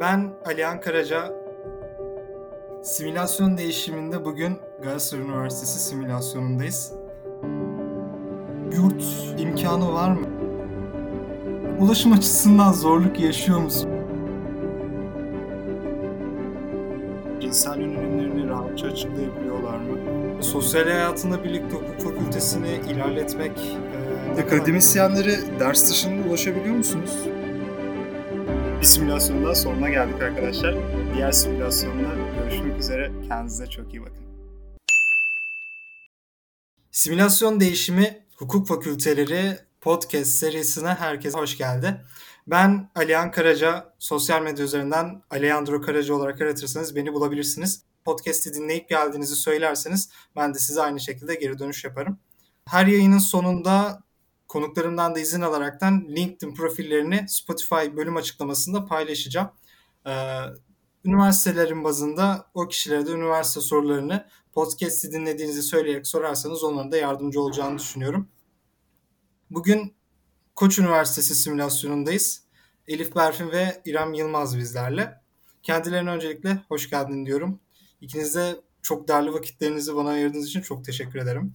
Ben Alihan Karaca. Simülasyon değişiminde bugün Galatasaray Üniversitesi simülasyonundayız. Yurt imkanı var mı? Ulaşım açısından zorluk yaşıyor musun? İnsan yönelimlerini rahatça açıklayabiliyorlar mı? Sosyal hayatında birlikte hukuk fakültesini ilerletmek... E, Akademisyenlere ders dışında ulaşabiliyor musunuz? Simülasyonun daha sonuna geldik arkadaşlar. Diğer simülasyonda görüşmek üzere. Kendinize çok iyi bakın. Simülasyon Değişimi Hukuk Fakülteleri podcast serisine herkese hoş geldi. Ben Alihan Karaca, sosyal medya üzerinden Alejandro Karaca olarak aratırsanız beni bulabilirsiniz. Podcast'i dinleyip geldiğinizi söylerseniz ben de size aynı şekilde geri dönüş yaparım. Her yayının sonunda konuklarımdan da izin alaraktan LinkedIn profillerini Spotify bölüm açıklamasında paylaşacağım. Ee, üniversitelerin bazında o kişilere de üniversite sorularını podcast'i dinlediğinizi söyleyerek sorarsanız onların da yardımcı olacağını düşünüyorum. Bugün Koç Üniversitesi simülasyonundayız. Elif Berfin ve İrem Yılmaz bizlerle. Kendilerine öncelikle hoş geldin diyorum. İkiniz de çok değerli vakitlerinizi bana ayırdığınız için çok teşekkür ederim.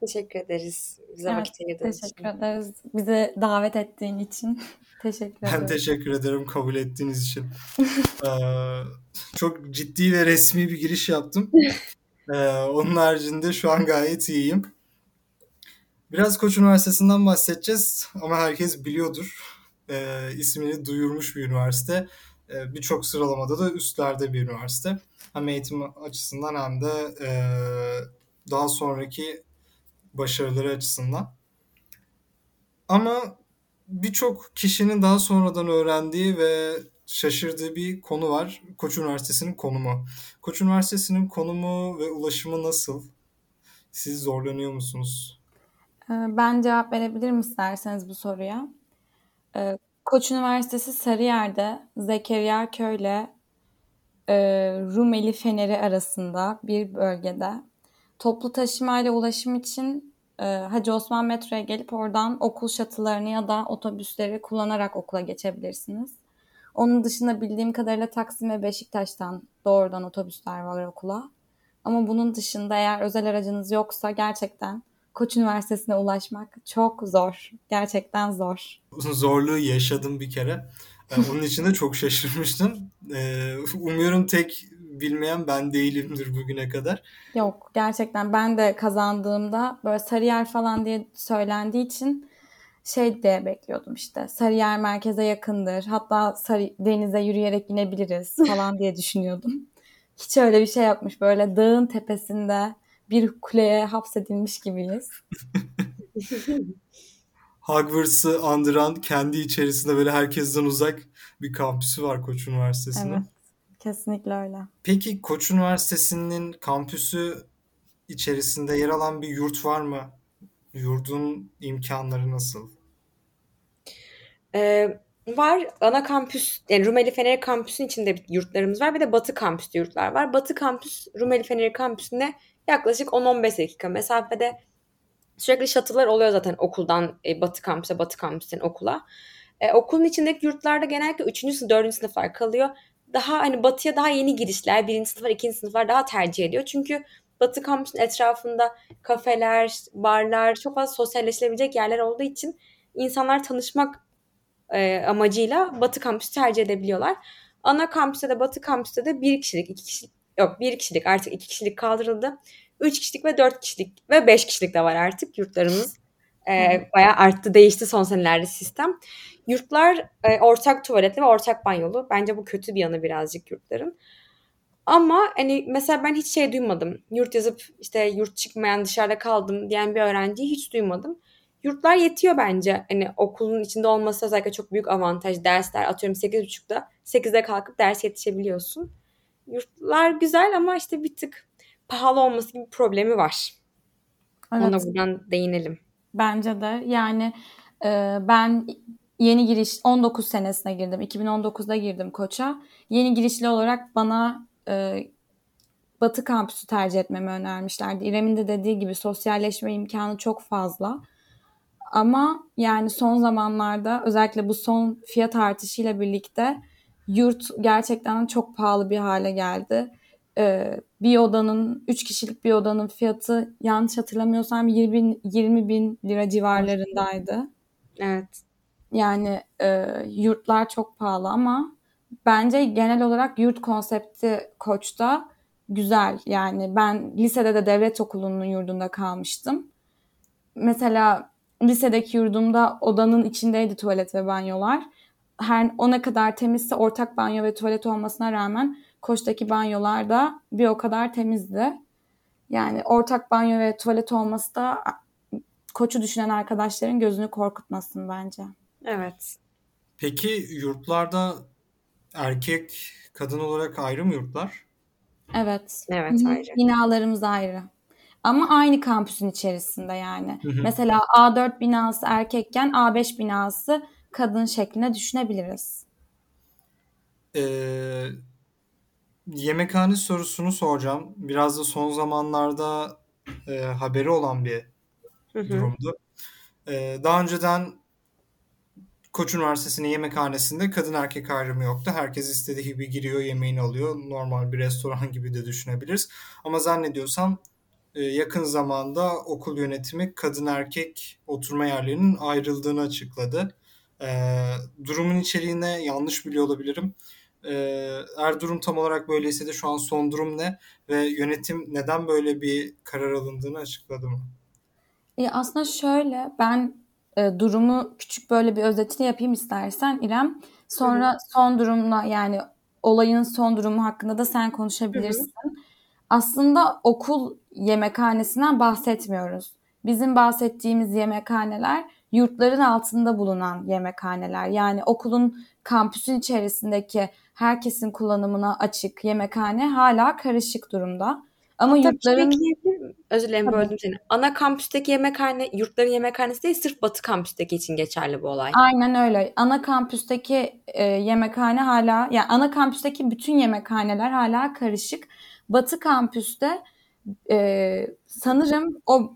Teşekkür ederiz. Bize evet, vakit ayırdığın teşekkür için. ederiz. Bize davet ettiğin için teşekkür ederim. Ben teşekkür ederim kabul ettiğiniz için. ee, çok ciddi ve resmi bir giriş yaptım. Ee, onun haricinde şu an gayet iyiyim. Biraz Koç Üniversitesi'nden bahsedeceğiz ama herkes biliyordur. Ee, ismini duyurmuş bir üniversite. Ee, Birçok sıralamada da üstlerde bir üniversite. Hem eğitim açısından hem de e, daha sonraki başarıları açısından. Ama birçok kişinin daha sonradan öğrendiği ve şaşırdığı bir konu var. Koç Üniversitesi'nin konumu. Koç Üniversitesi'nin konumu ve ulaşımı nasıl? Siz zorlanıyor musunuz? Ee, ben cevap verebilirim isterseniz bu soruya. Ee, Koç Üniversitesi Sarıyer'de Zekeriya Köy'le e, Rumeli Feneri arasında bir bölgede toplu taşıma ile ulaşım için e, Hacı Osman metroya gelip oradan okul şatılarını ya da otobüsleri kullanarak okula geçebilirsiniz. Onun dışında bildiğim kadarıyla Taksim ve Beşiktaş'tan doğrudan otobüsler var okula. Ama bunun dışında eğer özel aracınız yoksa gerçekten Koç Üniversitesi'ne ulaşmak çok zor. Gerçekten zor. Zorluğu yaşadım bir kere. Onun için de çok şaşırmıştım. Ee, umuyorum tek bilmeyen ben değilimdir bugüne kadar. Yok gerçekten ben de kazandığımda böyle Sarıyer falan diye söylendiği için şey diye bekliyordum işte Sarıyer merkeze yakındır hatta Sarı, denize yürüyerek inebiliriz falan diye düşünüyordum. Hiç öyle bir şey yokmuş böyle dağın tepesinde bir kuleye hapsedilmiş gibiyiz. Hogwarts'ı andıran kendi içerisinde böyle herkesten uzak bir kampüsü var Koç Üniversitesi'nin. Evet. Kesinlikle öyle. Peki Koç Üniversitesi'nin kampüsü içerisinde yer alan bir yurt var mı? Yurdun imkanları nasıl? Ee, var. Ana kampüs, yani Rumeli Feneri kampüsün içinde yurtlarımız var. Bir de Batı kampüste yurtlar var. Batı kampüs, Rumeli Feneri kampüsünde yaklaşık 10-15 dakika mesafede sürekli şatılar oluyor zaten okuldan e, Batı kampüse, Batı kampüsten okula. E, okulun içindeki yurtlarda genellikle 3. sınıf, 4. sınıflar kalıyor daha hani batıya daha yeni girişler, birinci sınıflar, ikinci sınıflar daha tercih ediyor. Çünkü Batı kampüsün etrafında kafeler, barlar, çok fazla sosyalleşilebilecek yerler olduğu için insanlar tanışmak e, amacıyla Batı kampüsü tercih edebiliyorlar. Ana kampüste de Batı kampüste de bir kişilik, iki kişilik, yok bir kişilik artık iki kişilik kaldırıldı. Üç kişilik ve dört kişilik ve beş kişilik de var artık yurtlarımız. E, bayağı arttı, değişti son senelerde sistem. Yurtlar e, ortak tuvaletli ve ortak banyolu. Bence bu kötü bir yanı birazcık yurtların. Ama hani mesela ben hiç şey duymadım. Yurt yazıp işte yurt çıkmayan dışarıda kaldım diyen bir öğrenciyi hiç duymadım. Yurtlar yetiyor bence. Hani okulun içinde olması özellikle çok büyük avantaj. Dersler atıyorum 8.30'da 8'de kalkıp ders yetişebiliyorsun. Yurtlar güzel ama işte bir tık pahalı olması gibi bir problemi var. Evet. Ona buradan değinelim. Bence de yani e, ben yeni giriş 19 senesine girdim. 2019'da girdim koça. Yeni girişli olarak bana e, Batı kampüsü tercih etmemi önermişlerdi. İrem'in de dediği gibi sosyalleşme imkanı çok fazla. Ama yani son zamanlarda özellikle bu son fiyat artışıyla birlikte yurt gerçekten çok pahalı bir hale geldi. Ee, bir odanın, 3 kişilik bir odanın fiyatı yanlış hatırlamıyorsam 20 bin, 20 bin lira civarlarındaydı. Evet. Yani e, yurtlar çok pahalı ama bence genel olarak yurt konsepti Koç'ta güzel. Yani ben lisede de devlet okulunun yurdunda kalmıştım. Mesela lisedeki yurdumda odanın içindeydi tuvalet ve banyolar. Her o ne kadar temizse ortak banyo ve tuvalet olmasına rağmen Koç'taki banyolar da bir o kadar temizdi. Yani ortak banyo ve tuvalet olması da Koç'u düşünen arkadaşların gözünü korkutmasın bence. Evet. Peki yurtlarda erkek kadın olarak ayrı mı yurtlar? Evet. Evet ayrı. Binalarımız ayrı. Ama aynı kampüsün içerisinde yani. Mesela A4 binası erkekken A5 binası kadın şeklinde düşünebiliriz. Ee, yemekhane sorusunu soracağım. Biraz da son zamanlarda e, haberi olan bir durumdu. Ee, daha önceden Koç Üniversitesi'nin yemekhanesinde kadın erkek ayrımı yoktu. Herkes istediği gibi giriyor, yemeğini alıyor. Normal bir restoran gibi de düşünebiliriz. Ama zannediyorsam e, yakın zamanda okul yönetimi kadın erkek oturma yerlerinin ayrıldığını açıkladı. Ee, durumun içeriğine yanlış biliyor olabilirim. Eğer durum tam olarak böyleyse de şu an son durum ne ve yönetim neden böyle bir karar alındığını açıkladı mı? E aslında şöyle ben e, durumu küçük böyle bir özetini yapayım istersen İrem. Sonra son durumla yani olayın son durumu hakkında da sen konuşabilirsin. Aslında okul yemekhanesinden bahsetmiyoruz. Bizim bahsettiğimiz yemekhaneler yurtların altında bulunan yemekhaneler. Yani okulun kampüsün içerisindeki herkesin kullanımına açık yemekhane hala karışık durumda. Ama Hatta yurtların? Özür dilerim Tabii. böldüm seni. Ana kampüsteki yemekhane, yurtların yemekhanesi değil sırf batı kampüsteki için geçerli bu olay. Aynen öyle. Ana kampüsteki e, yemekhane hala, yani ana kampüsteki bütün yemekhaneler hala karışık. Batı kampüste e, sanırım o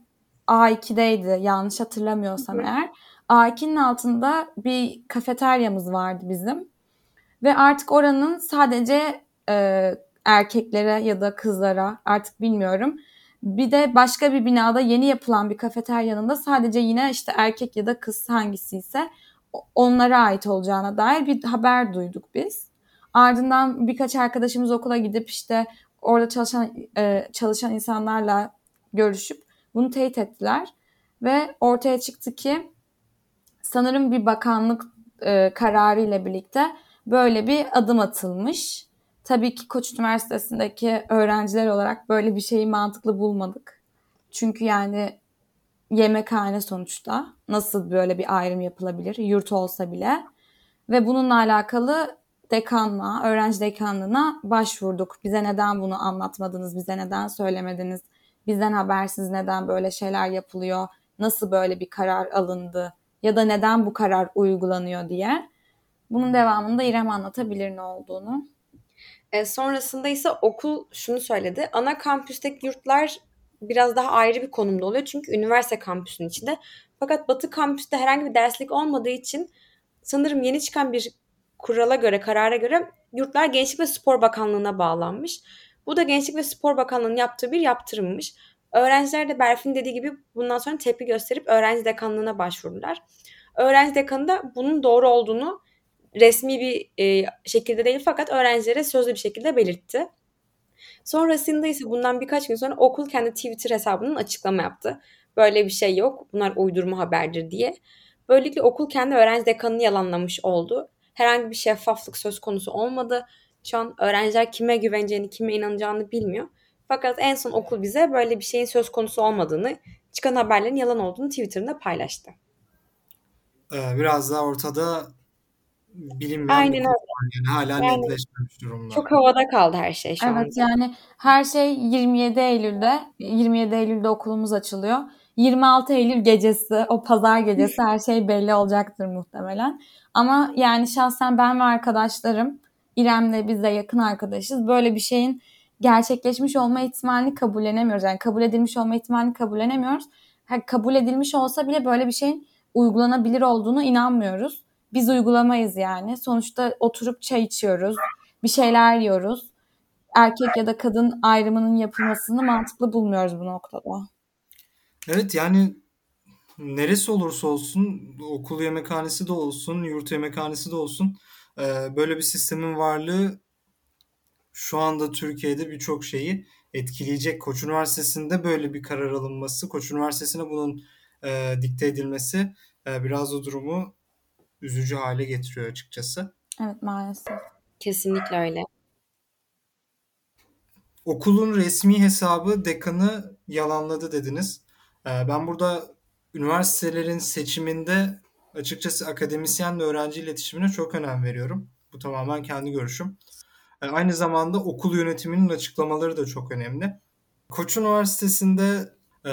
A2'deydi yanlış hatırlamıyorsam Hı hı. eğer. A2'nin altında bir kafeteryamız vardı bizim. Ve artık oranın sadece e, erkeklere ya da kızlara artık bilmiyorum. Bir de başka bir binada yeni yapılan bir kafeteryanın da sadece yine işte erkek ya da kız hangisiyse o- onlara ait olacağına dair bir haber duyduk biz. Ardından birkaç arkadaşımız okula gidip işte orada çalışan e, çalışan insanlarla görüşüp bunu teyit ettiler ve ortaya çıktı ki sanırım bir bakanlık e, kararı ile birlikte böyle bir adım atılmış. Tabii ki Koç Üniversitesi'ndeki öğrenciler olarak böyle bir şeyi mantıklı bulmadık. Çünkü yani yemekhane sonuçta nasıl böyle bir ayrım yapılabilir yurt olsa bile ve bununla alakalı dekanlığa, öğrenci dekanlığına başvurduk. Bize neden bunu anlatmadınız, bize neden söylemediniz, bizden habersiz neden böyle şeyler yapılıyor, nasıl böyle bir karar alındı ya da neden bu karar uygulanıyor diye. Bunun devamında İrem anlatabilir ne olduğunu. E, sonrasında ise okul şunu söyledi. Ana kampüsteki yurtlar biraz daha ayrı bir konumda oluyor. Çünkü üniversite kampüsünün içinde. Fakat Batı kampüste herhangi bir derslik olmadığı için sanırım yeni çıkan bir kurala göre, karara göre yurtlar Gençlik ve Spor Bakanlığı'na bağlanmış. Bu da Gençlik ve Spor Bakanlığı'nın yaptığı bir yaptırımmış. Öğrenciler de Berfin dediği gibi bundan sonra tepki gösterip öğrenci dekanlığına başvurdular. Öğrenci dekanı da bunun doğru olduğunu resmi bir e, şekilde değil fakat öğrencilere sözlü bir şekilde belirtti. Sonrasında ise bundan birkaç gün sonra okul kendi Twitter hesabının açıklama yaptı. Böyle bir şey yok. Bunlar uydurma haberdir diye. Böylelikle okul kendi öğrenci dekanını yalanlamış oldu. Herhangi bir şeffaflık söz konusu olmadı. Şu an öğrenciler kime güveneceğini, kime inanacağını bilmiyor. Fakat en son okul bize böyle bir şeyin söz konusu olmadığını, çıkan haberlerin yalan olduğunu Twitter'ında paylaştı. Ee, biraz daha ortada bilinmeyen Aynen bir öyle. Yani hala Yani netleşmemiş durumda. Çok havada kaldı her şey şu anda. Evet yani her şey 27 Eylül'de 27 Eylül'de okulumuz açılıyor. 26 Eylül gecesi o pazar gecesi her şey belli olacaktır muhtemelen. Ama yani şahsen ben ve arkadaşlarım İrem'le biz de yakın arkadaşız. Böyle bir şeyin gerçekleşmiş olma ihtimalini kabullenemiyoruz. Yani kabul edilmiş olma ihtimalini kabullenemiyoruz. Ha, kabul edilmiş olsa bile böyle bir şeyin uygulanabilir olduğunu inanmıyoruz. Biz uygulamayız yani. Sonuçta oturup çay içiyoruz, bir şeyler yiyoruz. Erkek ya da kadın ayrımının yapılmasını mantıklı bulmuyoruz bu noktada. Evet yani neresi olursa olsun okul yemekhanesi de olsun, yurt yemekhanesi de olsun e, böyle bir sistemin varlığı şu anda Türkiye'de birçok şeyi etkileyecek. Koç Üniversitesi'nde böyle bir karar alınması, Koç Üniversitesi'ne bunun e, dikte edilmesi e, biraz o durumu üzücü hale getiriyor açıkçası. Evet maalesef. Kesinlikle öyle. Okulun resmi hesabı dekanı yalanladı dediniz. E, ben burada üniversitelerin seçiminde açıkçası akademisyenle öğrenci iletişimine çok önem veriyorum. Bu tamamen kendi görüşüm. E, aynı zamanda okul yönetiminin açıklamaları da çok önemli. Koç Üniversitesi'nde e,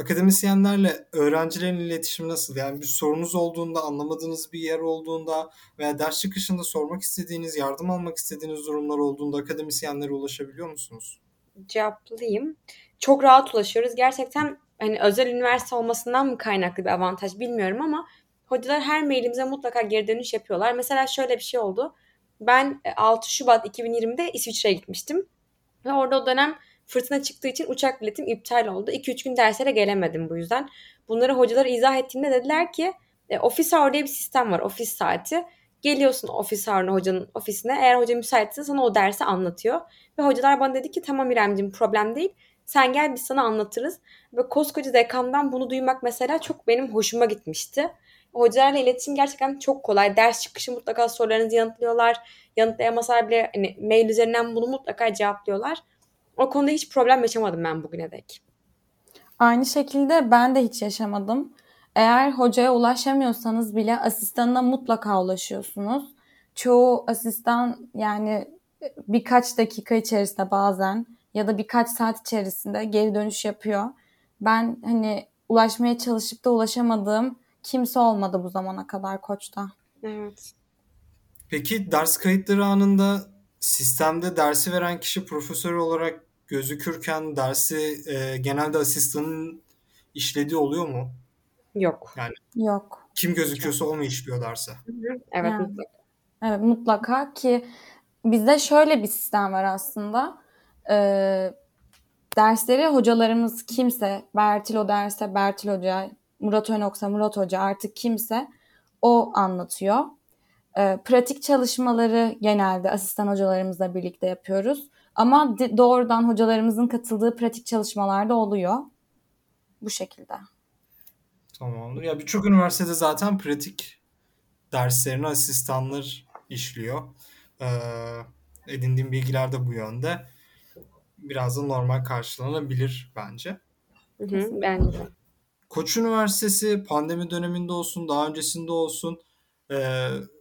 akademisyenlerle öğrencilerin iletişimi nasıl? Yani bir sorunuz olduğunda, anlamadığınız bir yer olduğunda veya ders çıkışında sormak istediğiniz, yardım almak istediğiniz durumlar olduğunda akademisyenlere ulaşabiliyor musunuz? Cevaplayayım. Çok rahat ulaşıyoruz. Gerçekten hani özel üniversite olmasından mı kaynaklı bir avantaj bilmiyorum ama hocalar her mailimize mutlaka geri dönüş yapıyorlar. Mesela şöyle bir şey oldu. Ben 6 Şubat 2020'de İsviçre'ye gitmiştim. Ve orada o dönem fırtına çıktığı için uçak biletim iptal oldu. 2-3 gün derslere gelemedim bu yüzden. Bunları hocalara izah ettiğimde dediler ki e, office hour diye bir sistem var. Ofis saati. Geliyorsun ofis hour'ına hocanın ofisine. Eğer hoca müsaitse sana o dersi anlatıyor. Ve hocalar bana dedi ki tamam İremciğim problem değil. Sen gel biz sana anlatırız. Ve koskoca dekandan bunu duymak mesela çok benim hoşuma gitmişti. Hocalarla iletişim gerçekten çok kolay. Ders çıkışı mutlaka sorularınızı yanıtlıyorlar. Yanıtlayamasalar bile hani mail üzerinden bunu mutlaka cevaplıyorlar. O konuda hiç problem yaşamadım ben bugüne dek. Aynı şekilde ben de hiç yaşamadım. Eğer hocaya ulaşamıyorsanız bile asistanına mutlaka ulaşıyorsunuz. Çoğu asistan yani birkaç dakika içerisinde bazen ya da birkaç saat içerisinde geri dönüş yapıyor. Ben hani ulaşmaya çalışıp da ulaşamadığım kimse olmadı bu zamana kadar koçta. Evet. Peki ders kayıtları anında sistemde dersi veren kişi profesör olarak gözükürken dersi e, genelde asistanın işlediği oluyor mu? Yok. Yani Yok. kim gözüküyorsa o mu işliyor derse? Evet Yani. mutlaka. Evet mutlaka ki bizde şöyle bir sistem var aslında. Ee, dersleri hocalarımız kimse, Bertil o derse Bertil Hoca, Murat Önoksa Murat Hoca artık kimse o anlatıyor. Ee, pratik çalışmaları genelde asistan hocalarımızla birlikte yapıyoruz. Ama doğrudan hocalarımızın katıldığı pratik çalışmalarda oluyor. Bu şekilde. Tamamdır. Ya birçok üniversitede zaten pratik derslerini asistanlar işliyor. Ee, edindiğim bilgiler de bu yönde. Biraz da normal karşılanabilir bence. Hı hı, bence de. Koç Üniversitesi pandemi döneminde olsun, daha öncesinde olsun e,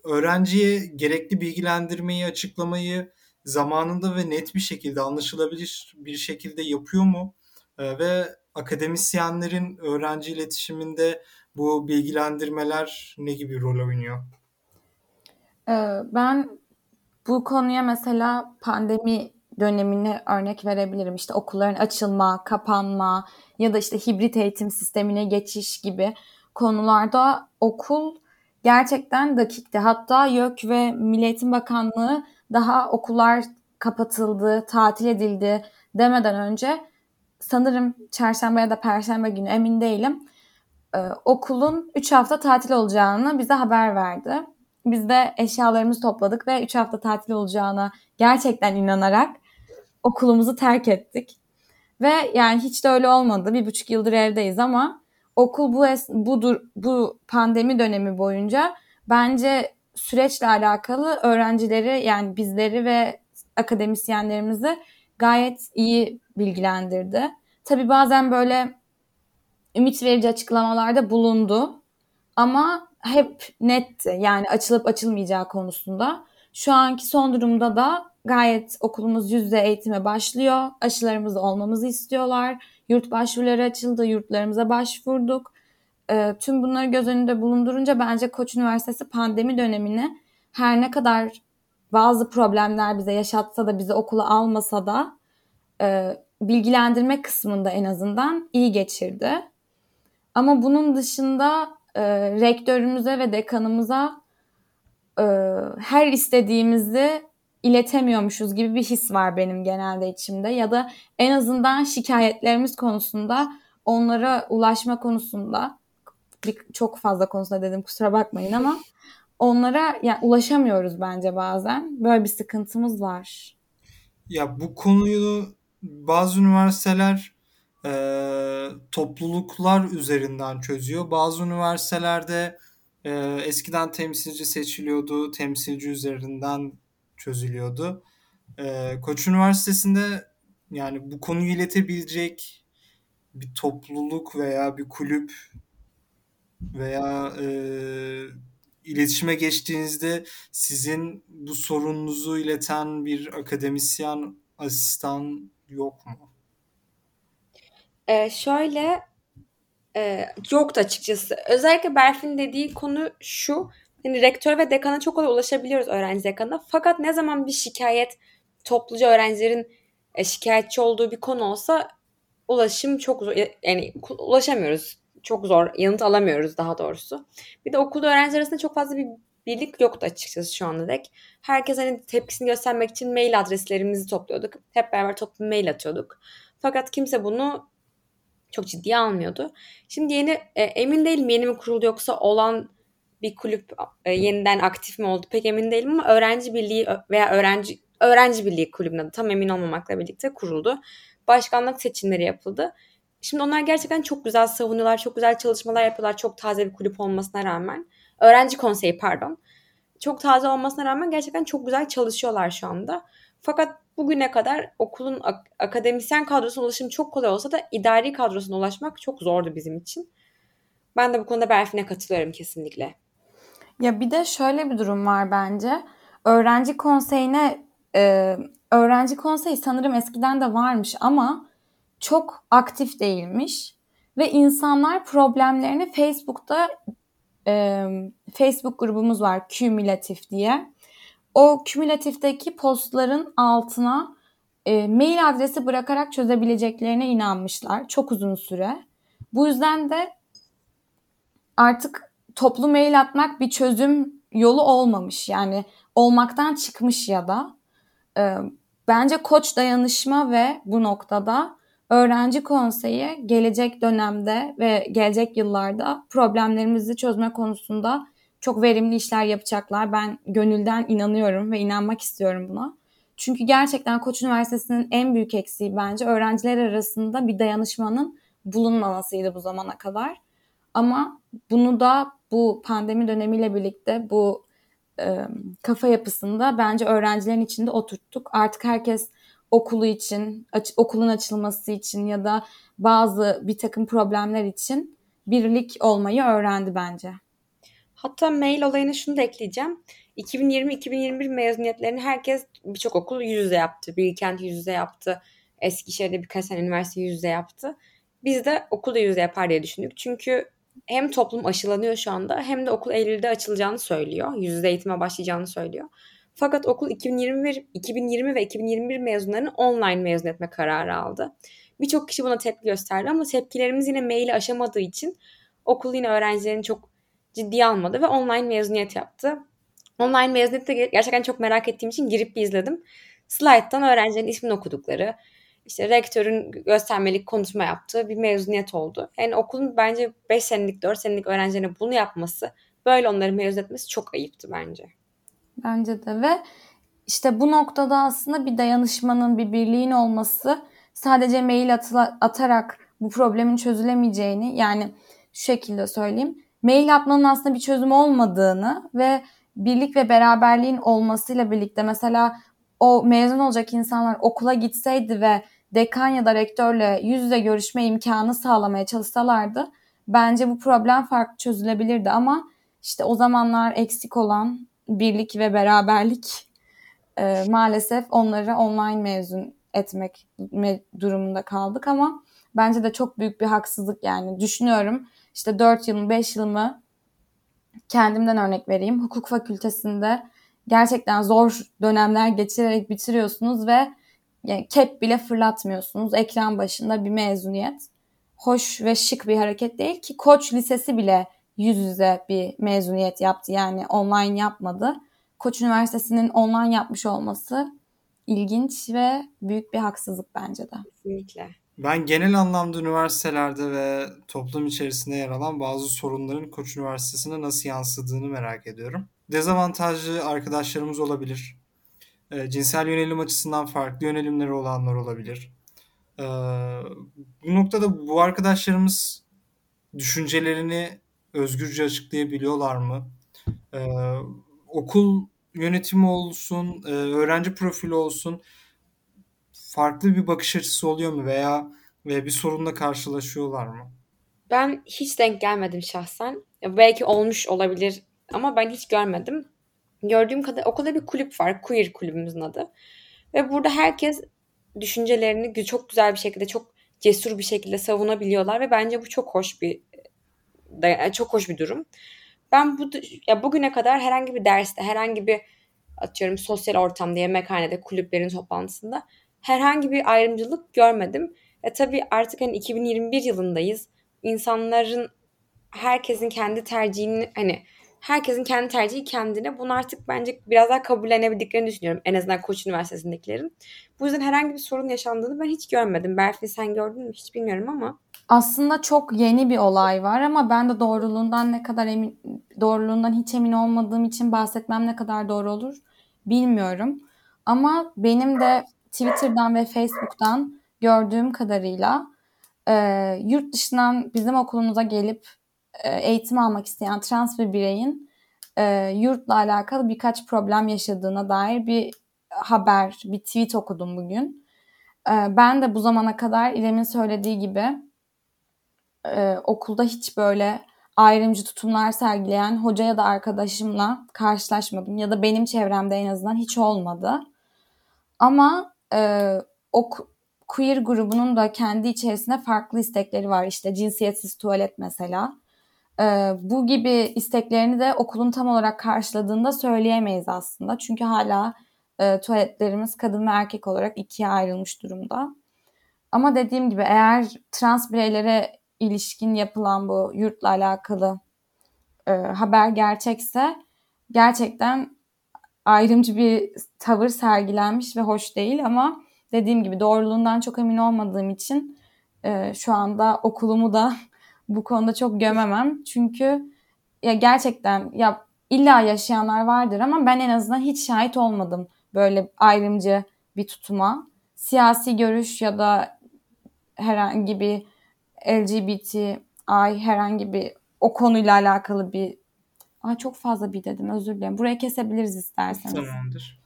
öğrenciye gerekli bilgilendirmeyi, açıklamayı zamanında ve net bir şekilde, anlaşılabilir bir şekilde yapıyor mu? E, ve akademisyenlerin öğrenci iletişiminde bu bilgilendirmeler ne gibi rol oynuyor? Ee, ben bu konuya mesela pandemi dönemine örnek verebilirim. İşte okulların açılma, kapanma ya da işte hibrit eğitim sistemine geçiş gibi konularda okul gerçekten dakikti. Hatta YÖK ve Milli Eğitim Bakanlığı daha okullar kapatıldı, tatil edildi demeden önce sanırım çarşamba ya da perşembe günü emin değilim. Ee, okulun 3 hafta tatil olacağını bize haber verdi. Biz de eşyalarımızı topladık ve 3 hafta tatil olacağına gerçekten inanarak okulumuzu terk ettik. Ve yani hiç de öyle olmadı. Bir buçuk yıldır evdeyiz ama okul bu es- bu dur- bu pandemi dönemi boyunca bence süreçle alakalı öğrencileri yani bizleri ve akademisyenlerimizi gayet iyi bilgilendirdi. Tabii bazen böyle ümit verici açıklamalarda bulundu ama hep netti yani açılıp açılmayacağı konusunda. Şu anki son durumda da gayet okulumuz yüzde eğitime başlıyor. Aşılarımız olmamızı istiyorlar. Yurt başvuruları açıldı, yurtlarımıza başvurduk. E, tüm bunları göz önünde bulundurunca bence Koç Üniversitesi pandemi dönemini her ne kadar bazı problemler bize yaşatsa da bizi okula almasa da e, bilgilendirme kısmında en azından iyi geçirdi. Ama bunun dışında e, rektörümüze ve dekanımıza e, her istediğimizi iletemiyormuşuz gibi bir his var benim genelde içimde ya da en azından şikayetlerimiz konusunda onlara ulaşma konusunda bir, çok fazla konusunda dedim kusura bakmayın ama onlara yani ulaşamıyoruz bence bazen. Böyle bir sıkıntımız var. Ya bu konuyu bazı üniversiteler e, topluluklar üzerinden çözüyor. Bazı üniversitelerde e, eskiden temsilci seçiliyordu, temsilci üzerinden çözülüyordu. E, Koç Üniversitesi'nde yani bu konuyu iletebilecek bir topluluk veya bir kulüp veya e, iletişime geçtiğinizde sizin bu sorununuzu ileten bir akademisyen, asistan yok mu? Ee, şöyle e, yoktu açıkçası. Özellikle Berfin dediği konu şu. Yani rektör ve dekana çok kolay ulaşabiliyoruz öğrenci dekanına. Fakat ne zaman bir şikayet topluca öğrencilerin e, şikayetçi olduğu bir konu olsa ulaşım çok zor. Yani ulaşamıyoruz. Çok zor. Yanıt alamıyoruz daha doğrusu. Bir de okulda öğrenciler arasında çok fazla bir birlik yoktu açıkçası şu anda dek. Herkes hani tepkisini göstermek için mail adreslerimizi topluyorduk. Hep beraber toplu mail atıyorduk. Fakat kimse bunu çok ciddiye almıyordu. Şimdi yeni e, emin değilim yeni mi kuruldu yoksa olan bir kulüp e, yeniden aktif mi oldu pek emin değilim ama öğrenci birliği veya öğrenci öğrenci birliği kulübünün adı tam emin olmamakla birlikte kuruldu. Başkanlık seçimleri yapıldı. Şimdi onlar gerçekten çok güzel savunuyorlar, çok güzel çalışmalar yapıyorlar çok taze bir kulüp olmasına rağmen. Öğrenci konseyi pardon. Çok taze olmasına rağmen gerçekten çok güzel çalışıyorlar şu anda. Fakat bugüne kadar okulun ak- akademisyen kadrosuna ulaşım çok kolay olsa da idari kadrosuna ulaşmak çok zordu bizim için. Ben de bu konuda Berfin'e katılıyorum kesinlikle. Ya bir de şöyle bir durum var bence. Öğrenci konseyine e, öğrenci konseyi sanırım eskiden de varmış ama çok aktif değilmiş ve insanlar problemlerini Facebook'ta e, Facebook grubumuz var kümülatif diye. O kümülatifteki postların altına e, mail adresi bırakarak çözebileceklerine inanmışlar çok uzun süre. Bu yüzden de artık toplu mail atmak bir çözüm yolu olmamış. Yani olmaktan çıkmış ya da. E, bence koç dayanışma ve bu noktada öğrenci konseyi gelecek dönemde ve gelecek yıllarda problemlerimizi çözme konusunda çok verimli işler yapacaklar. Ben gönülden inanıyorum ve inanmak istiyorum buna. Çünkü gerçekten Koç Üniversitesi'nin en büyük eksiği bence öğrenciler arasında bir dayanışmanın bulunmamasıydı bu zamana kadar. Ama bunu da bu pandemi dönemiyle birlikte bu e, kafa yapısında bence öğrencilerin içinde oturttuk. Artık herkes okulu için, aç, okulun açılması için ya da bazı bir takım problemler için birlik olmayı öğrendi bence. Hatta mail olayına şunu da ekleyeceğim. 2020-2021 mezuniyetlerini herkes birçok okul yüz yüze yaptı. Bilkent yüz yüze yaptı. Eskişehir'de birkaç tane üniversite yüz yüze yaptı. Biz de okulda yüz yüze yapar diye düşündük. Çünkü hem toplum aşılanıyor şu anda hem de okul Eylül'de açılacağını söylüyor. Yüz yüze eğitime başlayacağını söylüyor. Fakat okul 2021, 2020 ve 2021 mezunlarını online mezun etme kararı aldı. Birçok kişi buna tepki gösterdi ama tepkilerimiz yine maili aşamadığı için okul yine öğrencilerin çok ciddiye almadı ve online mezuniyet yaptı. Online mezuniyette gerçekten çok merak ettiğim için girip bir izledim. Slide'dan öğrencilerin ismini okudukları, işte rektörün göstermelik konuşma yaptığı bir mezuniyet oldu. Yani okulun bence 5 senelik, 4 senelik öğrencilerine bunu yapması, böyle onları mezun etmesi çok ayıptı bence. Bence de ve işte bu noktada aslında bir dayanışmanın, bir birliğin olması sadece mail atıla, atarak bu problemin çözülemeyeceğini yani şu şekilde söyleyeyim. Mail atmanın aslında bir çözüm olmadığını ve birlik ve beraberliğin olmasıyla birlikte mesela o mezun olacak insanlar okula gitseydi ve dekan ya da rektörle yüz yüze görüşme imkanı sağlamaya çalışsalardı bence bu problem farklı çözülebilirdi. Ama işte o zamanlar eksik olan birlik ve beraberlik e, maalesef onları online mezun etmek durumunda kaldık. Ama bence de çok büyük bir haksızlık yani. Düşünüyorum işte 4 yılımı 5 yılımı kendimden örnek vereyim. Hukuk fakültesinde gerçekten zor dönemler geçirerek bitiriyorsunuz ve yani kep bile fırlatmıyorsunuz ekran başında bir mezuniyet hoş ve şık bir hareket değil ki koç lisesi bile yüz yüze bir mezuniyet yaptı. Yani online yapmadı. Koç Üniversitesi'nin online yapmış olması ilginç ve büyük bir haksızlık bence de. Kesinlikle. Ben genel anlamda üniversitelerde ve toplum içerisinde yer alan bazı sorunların Koç Üniversitesi'ne nasıl yansıdığını merak ediyorum. Dezavantajlı arkadaşlarımız olabilir. E, cinsel yönelim açısından farklı yönelimleri olanlar olabilir. E, bu noktada bu arkadaşlarımız düşüncelerini özgürce açıklayabiliyorlar mı? E, okul yönetimi olsun, e, öğrenci profili olsun farklı bir bakış açısı oluyor mu veya ve bir sorunla karşılaşıyorlar mı? Ben hiç denk gelmedim şahsen. Belki olmuş olabilir ama ben hiç görmedim. Gördüğüm kadar okulda bir kulüp var. Queer kulübümüzün adı. Ve burada herkes düşüncelerini çok güzel bir şekilde, çok cesur bir şekilde savunabiliyorlar ve bence bu çok hoş bir çok hoş bir durum. Ben bu ya bugüne kadar herhangi bir derste, herhangi bir atıyorum sosyal ortamda, yemekhanede, kulüplerin toplantısında herhangi bir ayrımcılık görmedim. E tabii artık hani 2021 yılındayız. İnsanların herkesin kendi tercihini hani herkesin kendi tercihi kendine. Bunu artık bence biraz daha kabullenebildiklerini düşünüyorum. En azından Koç Üniversitesi'ndekilerin. Bu yüzden herhangi bir sorun yaşandığını ben hiç görmedim. Berfin sen gördün mü hiç bilmiyorum ama. Aslında çok yeni bir olay var ama ben de doğruluğundan ne kadar emin doğruluğundan hiç emin olmadığım için bahsetmem ne kadar doğru olur bilmiyorum. Ama benim de Twitter'dan ve Facebook'tan gördüğüm kadarıyla e, yurt dışından bizim okulumuza gelip eğitim almak isteyen trans bir bireyin e, yurtla alakalı birkaç problem yaşadığına dair bir haber, bir tweet okudum bugün. E, ben de bu zamana kadar İrem'in söylediği gibi e, okulda hiç böyle ayrımcı tutumlar sergileyen hoca ya da arkadaşımla karşılaşmadım. Ya da benim çevremde en azından hiç olmadı. Ama e, o queer grubunun da kendi içerisinde farklı istekleri var. İşte cinsiyetsiz tuvalet mesela. E, bu gibi isteklerini de okulun tam olarak karşıladığında söyleyemeyiz aslında. Çünkü hala e, tuvaletlerimiz kadın ve erkek olarak ikiye ayrılmış durumda. Ama dediğim gibi eğer trans bireylere ilişkin yapılan bu yurtla alakalı e, haber gerçekse gerçekten ayrımcı bir tavır sergilenmiş ve hoş değil ama dediğim gibi doğruluğundan çok emin olmadığım için e, şu anda okulumu da bu konuda çok gömemem. Çünkü ya gerçekten ya illa yaşayanlar vardır ama ben en azından hiç şahit olmadım böyle ayrımcı bir tutuma. Siyasi görüş ya da herhangi bir LGBT ay herhangi bir o konuyla alakalı bir Ay çok fazla bir dedim özür dilerim. Buraya kesebiliriz isterseniz. Tamamdır.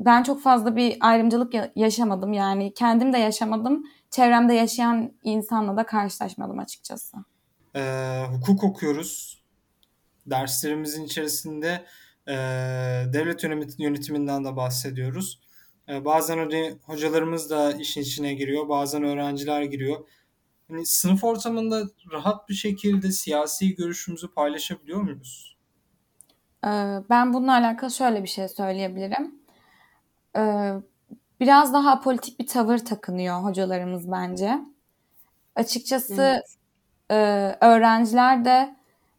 Ben çok fazla bir ayrımcılık yaşamadım yani kendim de yaşamadım. Çevremde yaşayan insanla da karşılaşmadım açıkçası. Ee, hukuk okuyoruz. Derslerimizin içerisinde e, devlet yönetiminden de bahsediyoruz. E, bazen hani hocalarımız da işin içine giriyor, bazen öğrenciler giriyor. Hani sınıf ortamında rahat bir şekilde siyasi görüşümüzü paylaşabiliyor muyuz? Ee, ben bununla alakalı şöyle bir şey söyleyebilirim. Ee, biraz daha politik bir tavır takınıyor hocalarımız bence. Açıkçası evet. E, öğrenciler de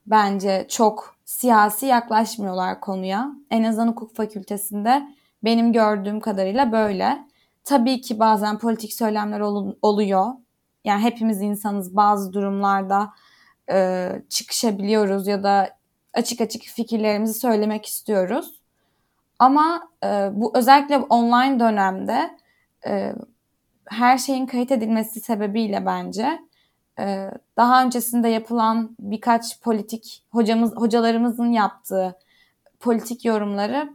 bence çok siyasi yaklaşmıyorlar konuya. En azından hukuk fakültesinde benim gördüğüm kadarıyla böyle. Tabii ki bazen politik söylemler oluyor. Yani hepimiz insanız bazı durumlarda e, çıkışabiliyoruz ya da açık açık fikirlerimizi söylemek istiyoruz. Ama e, bu özellikle online dönemde e, her şeyin kayıt edilmesi sebebiyle bence e, daha öncesinde yapılan birkaç politik hocamız hocalarımızın yaptığı politik yorumları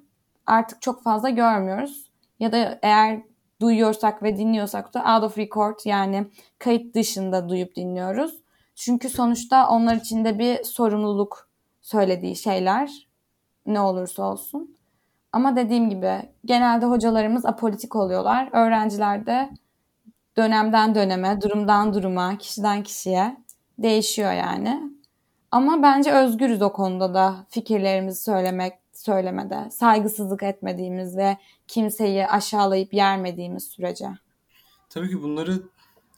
artık çok fazla görmüyoruz. Ya da eğer duyuyorsak ve dinliyorsak da out of record yani kayıt dışında duyup dinliyoruz. Çünkü sonuçta onlar için de bir sorumluluk söylediği şeyler ne olursa olsun. Ama dediğim gibi genelde hocalarımız apolitik oluyorlar. Öğrenciler de dönemden döneme, durumdan duruma, kişiden kişiye değişiyor yani. Ama bence özgürüz o konuda da fikirlerimizi söylemek, söylemede, saygısızlık etmediğimiz ve kimseyi aşağılayıp yermediğimiz sürece. Tabii ki bunları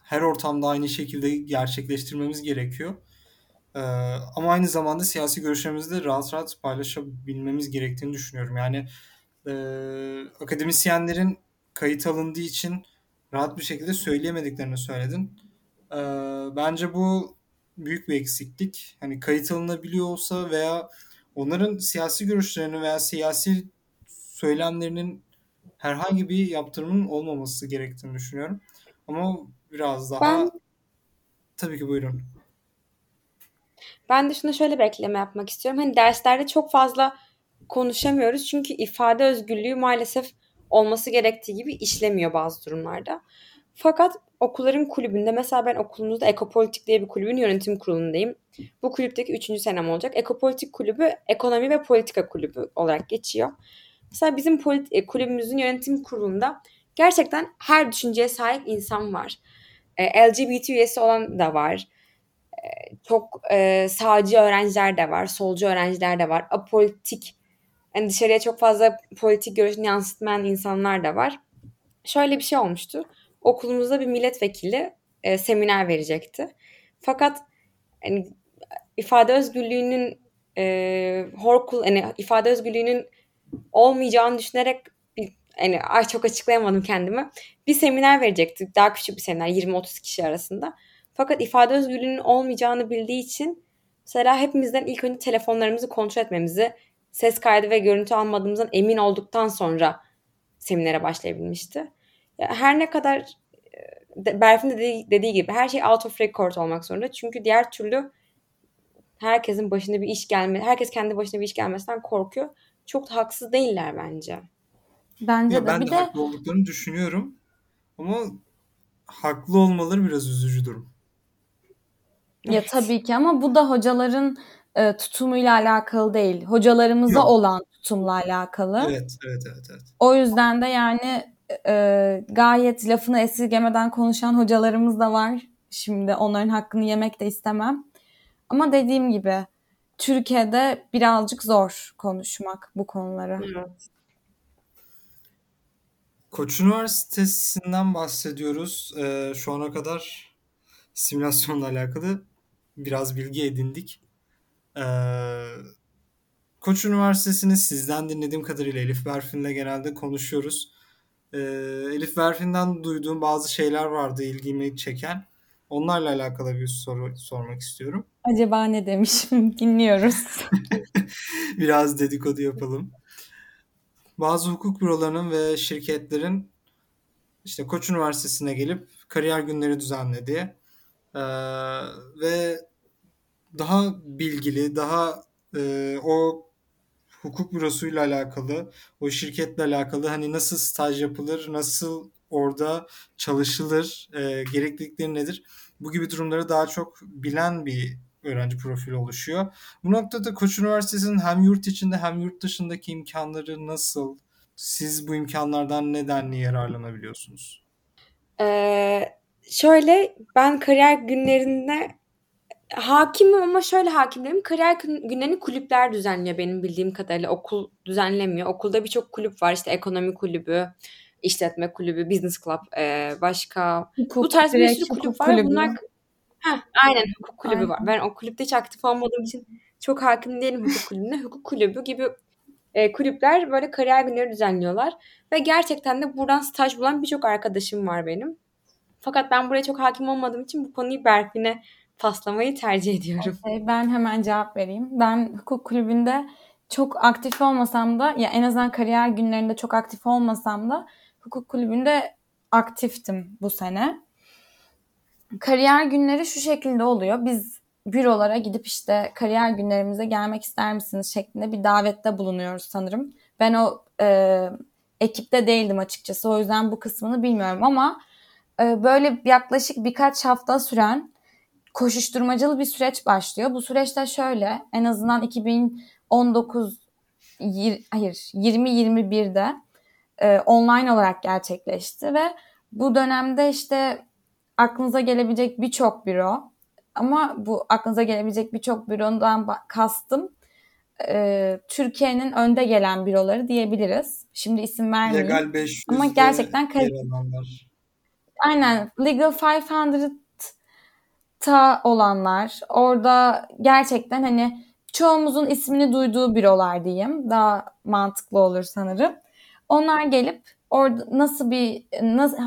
her ortamda aynı şekilde gerçekleştirmemiz gerekiyor. Ee, ama aynı zamanda siyasi görüşlerimizi de rahat rahat paylaşabilmemiz gerektiğini düşünüyorum. Yani e, akademisyenlerin kayıt alındığı için rahat bir şekilde söyleyemediklerini söyledin. Ee, bence bu büyük bir eksiklik. Hani kayıt alınabiliyor olsa veya onların siyasi görüşlerini veya siyasi söylemlerinin herhangi bir yaptırımın olmaması gerektiğini düşünüyorum. Ama biraz daha Ben tabii ki buyurun. Ben de şuna şöyle bir ekleme yapmak istiyorum. Hani derslerde çok fazla konuşamıyoruz çünkü ifade özgürlüğü maalesef olması gerektiği gibi işlemiyor bazı durumlarda. Fakat okulların kulübünde mesela ben okulumuzda Ekopolitik diye bir kulübün yönetim kurulundayım. Bu kulüpteki üçüncü senem olacak. Ekopolitik kulübü ekonomi ve politika kulübü olarak geçiyor. Mesela bizim polit- e, kulübümüzün yönetim kurulunda gerçekten her düşünceye sahip insan var. E, LGBT üyesi olan da var çok e, sağcı öğrenciler de var, solcu öğrenciler de var, apolitik, yani dışarıya çok fazla politik görüşünü yansıtmayan insanlar da var. Şöyle bir şey olmuştu. Okulumuzda bir milletvekili e, seminer verecekti. Fakat yani, ifade özgürlüğünün e, hor yani ifade özgürlüğünün olmayacağını düşünerek bir, yani çok açıklayamadım kendimi. Bir seminer verecekti. Daha küçük bir seminer 20-30 kişi arasında. Fakat ifade özgürlüğünün olmayacağını bildiği için mesela hepimizden ilk önce telefonlarımızı kontrol etmemizi, ses kaydı ve görüntü almadığımızdan emin olduktan sonra seminere başlayabilmişti. Her ne kadar Berfin de dediği, dediği gibi her şey out of record olmak zorunda. Çünkü diğer türlü herkesin başına bir iş gelme, herkes kendi başına bir iş gelmesinden korkuyor. Çok da haksız değiller bence. Bence ya de. ben bir de, de haklı olduklarını düşünüyorum. Ama haklı olmaları biraz üzücü durum. Ya evet. tabii ki ama bu da hocaların e, tutumuyla alakalı değil. Hocalarımıza Yok. olan tutumla alakalı. Evet, evet, evet, evet. O yüzden de yani e, gayet lafını esirgemeden konuşan hocalarımız da var. Şimdi onların hakkını yemek de istemem. Ama dediğim gibi Türkiye'de birazcık zor konuşmak bu konuları. Evet. Koç Üniversitesi'nden bahsediyoruz. Ee, şu ana kadar simülasyonla alakalı biraz bilgi edindik. Ee, Koç Üniversitesi'ni sizden dinlediğim kadarıyla Elif Berfin'le genelde konuşuyoruz. Ee, Elif Berfin'den duyduğum bazı şeyler vardı ilgimi çeken. Onlarla alakalı bir soru sormak istiyorum. Acaba ne demişim? Dinliyoruz. Biraz dedikodu yapalım. Bazı hukuk bürolarının ve şirketlerin işte Koç Üniversitesi'ne gelip kariyer günleri düzenlediği ee, ve daha bilgili, daha e, o hukuk bürosuyla alakalı, o şirketle alakalı hani nasıl staj yapılır, nasıl orada çalışılır, e, gereklilikleri nedir? Bu gibi durumları daha çok bilen bir öğrenci profili oluşuyor. Bu noktada Koç Üniversitesi'nin hem yurt içinde hem yurt dışındaki imkanları nasıl? Siz bu imkanlardan neden yararlanabiliyorsunuz? Ee, şöyle ben kariyer günlerinde hakimim ama şöyle hakim değilim. Kariyer günlerini kulüpler düzenliyor benim bildiğim kadarıyla. Okul düzenlemiyor. Okulda birçok kulüp var. İşte ekonomi kulübü, işletme kulübü, business club, e, başka Hukuk, bu tarz bir sürü kulüp var. kulübü. Bunlar Heh, aynen hukuk kulübü Aynen. var. Ben o kulüpte hiç aktif olmadığım için çok hakim değilim hukuk kulübüne. Hukuk kulübü gibi e, kulüpler böyle kariyer günleri düzenliyorlar. Ve gerçekten de buradan staj bulan birçok arkadaşım var benim. Fakat ben buraya çok hakim olmadığım için bu konuyu Berfin'e paslamayı tercih ediyorum. Okay, ben hemen cevap vereyim. Ben hukuk kulübünde çok aktif olmasam da ya en azından kariyer günlerinde çok aktif olmasam da hukuk kulübünde aktiftim bu sene. Kariyer günleri şu şekilde oluyor. Biz bürolara gidip işte kariyer günlerimize gelmek ister misiniz şeklinde bir davette bulunuyoruz sanırım. Ben o e, ekipte değildim açıkçası. O yüzden bu kısmını bilmiyorum ama böyle yaklaşık birkaç hafta süren koşuşturmacalı bir süreç başlıyor. Bu süreçte şöyle en azından 2019 yir, hayır 2021'de e, online olarak gerçekleşti ve bu dönemde işte aklınıza gelebilecek birçok büro ama bu aklınıza gelebilecek birçok bürodan kastım e, Türkiye'nin önde gelen büroları diyebiliriz. Şimdi isim vermeyeyim. Legal 500 ama gerçekten alanlar. Aynen. Legal 500 ta olanlar, orada gerçekten hani çoğumuzun ismini duyduğu bürolar diyeyim. Daha mantıklı olur sanırım. Onlar gelip orada nasıl bir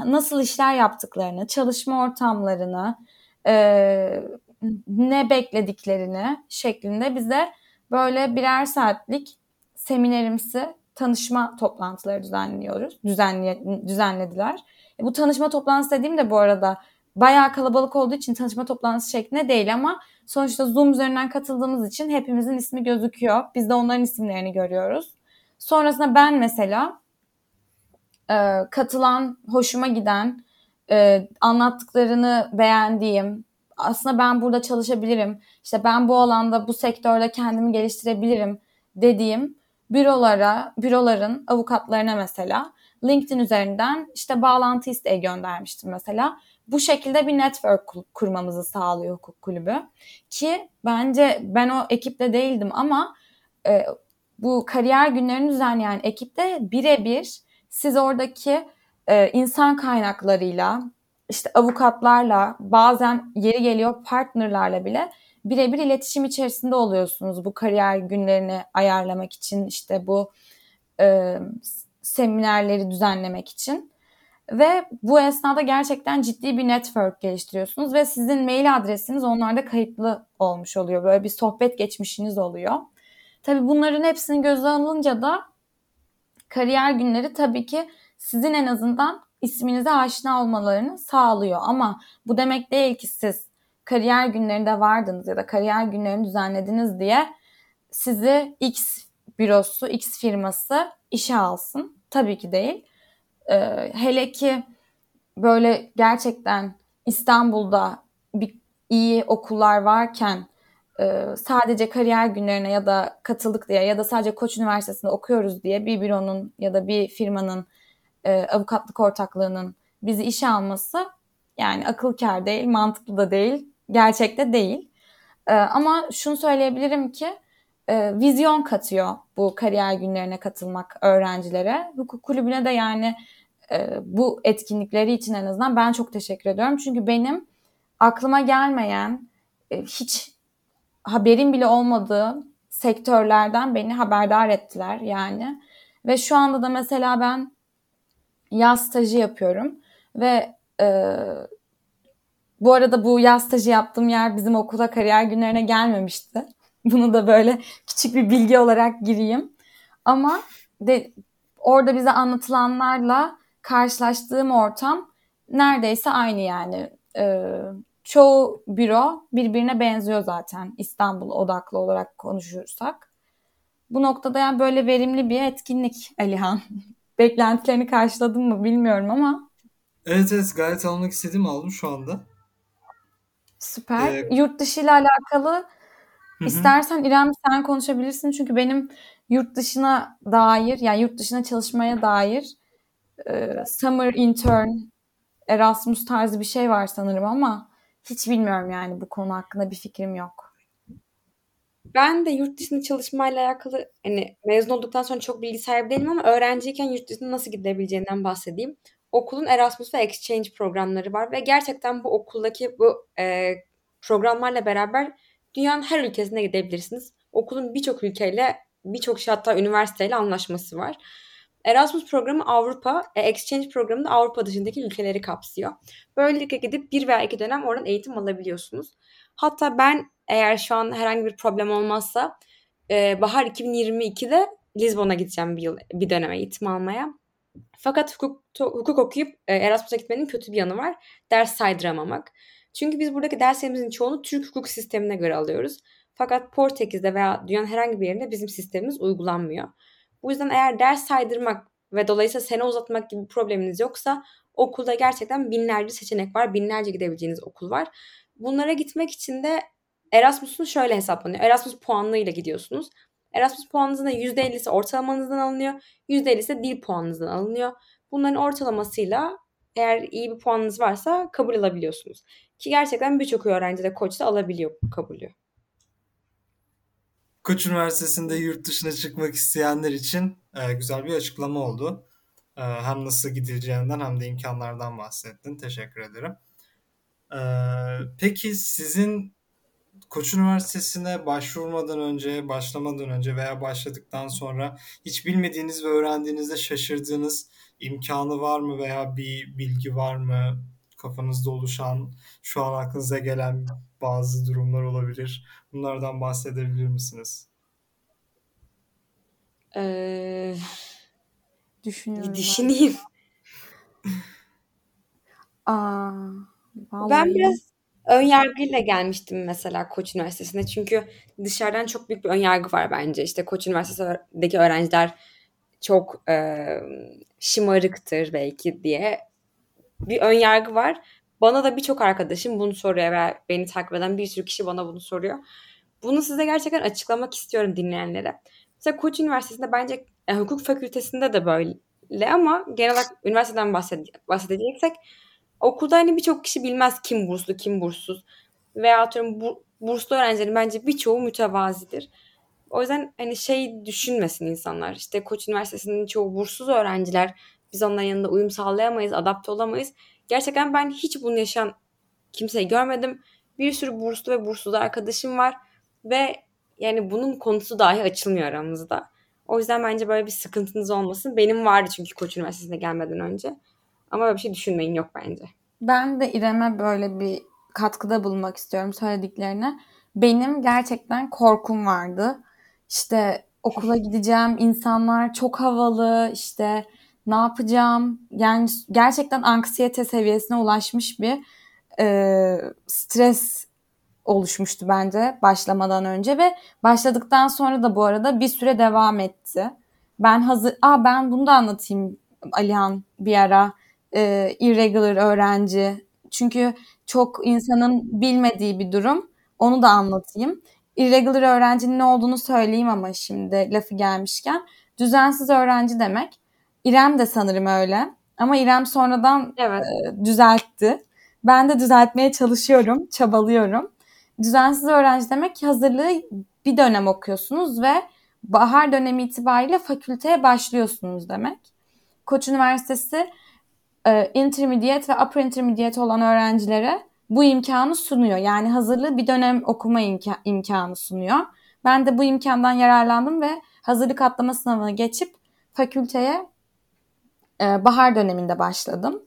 nasıl işler yaptıklarını, çalışma ortamlarını, e, ne beklediklerini şeklinde bize böyle birer saatlik seminerimsi tanışma toplantıları düzenliyoruz. Düzenli, düzenlediler. E, bu tanışma toplantısı dediğim de bu arada bayağı kalabalık olduğu için tanışma toplantısı şeklinde değil ama sonuçta Zoom üzerinden katıldığımız için hepimizin ismi gözüküyor. Biz de onların isimlerini görüyoruz. Sonrasında ben mesela e, katılan, hoşuma giden, e, anlattıklarını beğendiğim, aslında ben burada çalışabilirim, işte ben bu alanda, bu sektörde kendimi geliştirebilirim dediğim bürolara, büroların avukatlarına mesela LinkedIn üzerinden işte bağlantı isteği göndermiştim mesela. Bu şekilde bir network kurmamızı sağlıyor hukuk kulübü. Ki bence ben o ekipte değildim ama e, bu kariyer günlerini düzenleyen ekipte birebir siz oradaki e, insan kaynaklarıyla, işte avukatlarla, bazen yeri geliyor partnerlarla bile birebir iletişim içerisinde oluyorsunuz bu kariyer günlerini ayarlamak için, işte bu e, seminerleri düzenlemek için. Ve bu esnada gerçekten ciddi bir network geliştiriyorsunuz ve sizin mail adresiniz onlarda kayıtlı olmuş oluyor. Böyle bir sohbet geçmişiniz oluyor. Tabii bunların hepsini göze alınca da kariyer günleri tabii ki sizin en azından isminize aşina olmalarını sağlıyor. Ama bu demek değil ki siz kariyer günlerinde vardınız ya da kariyer günlerini düzenlediniz diye sizi X bürosu, X firması işe alsın. Tabii ki değil. Ee, hele ki böyle gerçekten İstanbul'da bir iyi okullar varken e, sadece kariyer günlerine ya da katıldık diye ya da sadece Koç Üniversitesi'nde okuyoruz diye bir büronun ya da bir firmanın e, avukatlık ortaklığının bizi işe alması yani akıl kâr değil, mantıklı da değil, gerçekte değil. E, ama şunu söyleyebilirim ki e, vizyon katıyor bu kariyer günlerine katılmak öğrencilere. Hukuk kulübüne de yani e, bu etkinlikleri için en azından ben çok teşekkür ediyorum. Çünkü benim aklıma gelmeyen, e, hiç haberim bile olmadığı sektörlerden beni haberdar ettiler yani. Ve şu anda da mesela ben yaz stajı yapıyorum ve e, bu arada bu yaz stajı yaptığım yer bizim okula kariyer günlerine gelmemişti. Bunu da böyle küçük bir bilgi olarak gireyim. Ama de, orada bize anlatılanlarla karşılaştığım ortam neredeyse aynı yani. Ee, çoğu büro birbirine benziyor zaten İstanbul odaklı olarak konuşursak. Bu noktada yani böyle verimli bir etkinlik Alihan. Beklentilerini karşıladın mı bilmiyorum ama. Evet evet gayet almak istediğimi aldım şu anda. Süper. Ee, Yurt dışı ile alakalı Hı-hı. istersen İrem sen konuşabilirsin. Çünkü benim yurt dışına dair yani yurt dışına çalışmaya dair e, summer intern Erasmus tarzı bir şey var sanırım ama hiç bilmiyorum yani bu konu hakkında bir fikrim yok. Ben de yurt dışında çalışmayla alakalı hani mezun olduktan sonra çok bilgi sahibi değilim ama öğrenciyken yurt dışına nasıl gidebileceğinden bahsedeyim. Okulun Erasmus ve Exchange programları var ve gerçekten bu okuldaki bu e, programlarla beraber dünyanın her ülkesine gidebilirsiniz. Okulun birçok ülkeyle, birçok şey hatta üniversiteyle anlaşması var. Erasmus programı Avrupa, e, Exchange programı da Avrupa dışındaki ülkeleri kapsıyor. Böylelikle gidip bir veya iki dönem oradan eğitim alabiliyorsunuz. Hatta ben eğer şu an herhangi bir problem olmazsa e, bahar 2022'de Lizbon'a gideceğim bir yıl bir dönem eğitim almaya. Fakat hukuk, hukuk okuyup e, Erasmus'a gitmenin kötü bir yanı var. Ders saydıramamak. Çünkü biz buradaki derslerimizin çoğunu Türk hukuk sistemine göre alıyoruz. Fakat Portekiz'de veya dünyanın herhangi bir yerinde bizim sistemimiz uygulanmıyor. Bu yüzden eğer ders saydırmak ve dolayısıyla sene uzatmak gibi probleminiz yoksa okulda gerçekten binlerce seçenek var. Binlerce gidebileceğiniz okul var. Bunlara gitmek için de Erasmus'un şöyle hesaplanıyor. Erasmus puanlığıyla gidiyorsunuz. Erasmus puanınızın %50'si ortalamanızdan alınıyor. %50'si dil puanınızdan alınıyor. Bunların ortalamasıyla eğer iyi bir puanınız varsa kabul alabiliyorsunuz. Ki gerçekten birçok öğrenci de koçta alabiliyor kabulü. Koç Üniversitesi'nde yurt dışına çıkmak isteyenler için e, güzel bir açıklama oldu. E, hem nasıl gidileceğinden hem de imkanlardan bahsettin. Teşekkür ederim. E, peki sizin Koç Üniversitesi'ne başvurmadan önce, başlamadan önce veya başladıktan sonra hiç bilmediğiniz ve öğrendiğinizde şaşırdığınız imkanı var mı veya bir bilgi var mı? Kafanızda oluşan, şu an aklınıza gelen bazı durumlar olabilir. Bunlardan bahsedebilir misiniz? Ee, Düşünüyorum. bir düşüneyim. Aa, Ben biraz ön yargıyla gelmiştim mesela Koç Üniversitesi'ne. Çünkü dışarıdan çok büyük bir ön yargı var bence. İşte Koç Üniversitesi'ndeki öğrenciler çok e, şımarıktır belki diye bir ön yargı var. Bana da birçok arkadaşım bunu soruyor ve beni takip eden bir sürü kişi bana bunu soruyor. Bunu size gerçekten açıklamak istiyorum dinleyenlere. Mesela Koç Üniversitesi'nde bence e, hukuk fakültesinde de böyle ama genel olarak üniversiteden bahsede- bahsedeceksek okulda hani birçok kişi bilmez kim burslu kim burssuz. Veya atıyorum bu, burslu öğrencilerin bence birçoğu mütevazidir. O yüzden hani şey düşünmesin insanlar. İşte Koç Üniversitesi'nin çoğu burssuz öğrenciler. Biz onların yanında uyum sağlayamayız, adapte olamayız. Gerçekten ben hiç bunu yaşayan kimseyi görmedim. Bir sürü burslu ve burssuz arkadaşım var. Ve yani bunun konusu dahi açılmıyor aramızda. O yüzden bence böyle bir sıkıntınız olmasın. Benim vardı çünkü Koç Üniversitesi'ne gelmeden önce. Ama böyle bir şey düşünmeyin yok bence. Ben de İrem'e böyle bir katkıda bulunmak istiyorum söylediklerine. Benim gerçekten korkum vardı. İşte okula gideceğim, insanlar çok havalı, işte ne yapacağım? Yani gerçekten anksiyete seviyesine ulaşmış bir e, stres oluşmuştu bence başlamadan önce ve başladıktan sonra da bu arada bir süre devam etti. Ben hazır, aa ben bunu da anlatayım Alihan bir ara. E, irregular öğrenci. Çünkü çok insanın bilmediği bir durum. Onu da anlatayım. Irregular öğrencinin ne olduğunu söyleyeyim ama şimdi lafı gelmişken. Düzensiz öğrenci demek. İrem de sanırım öyle. Ama İrem sonradan Evet. e, düzeltti. Ben de düzeltmeye çalışıyorum, çabalıyorum. Düzensiz öğrenci demek ki hazırlığı bir dönem okuyorsunuz ve bahar dönemi itibariyle fakülteye başlıyorsunuz demek. Koç Üniversitesi e, intermediate ve upper intermediate olan öğrencilere bu imkanı sunuyor. Yani hazırlığı bir dönem okuma imka- imkanı sunuyor. Ben de bu imkandan yararlandım ve hazırlık atlama sınavını geçip fakülteye e, bahar döneminde başladım.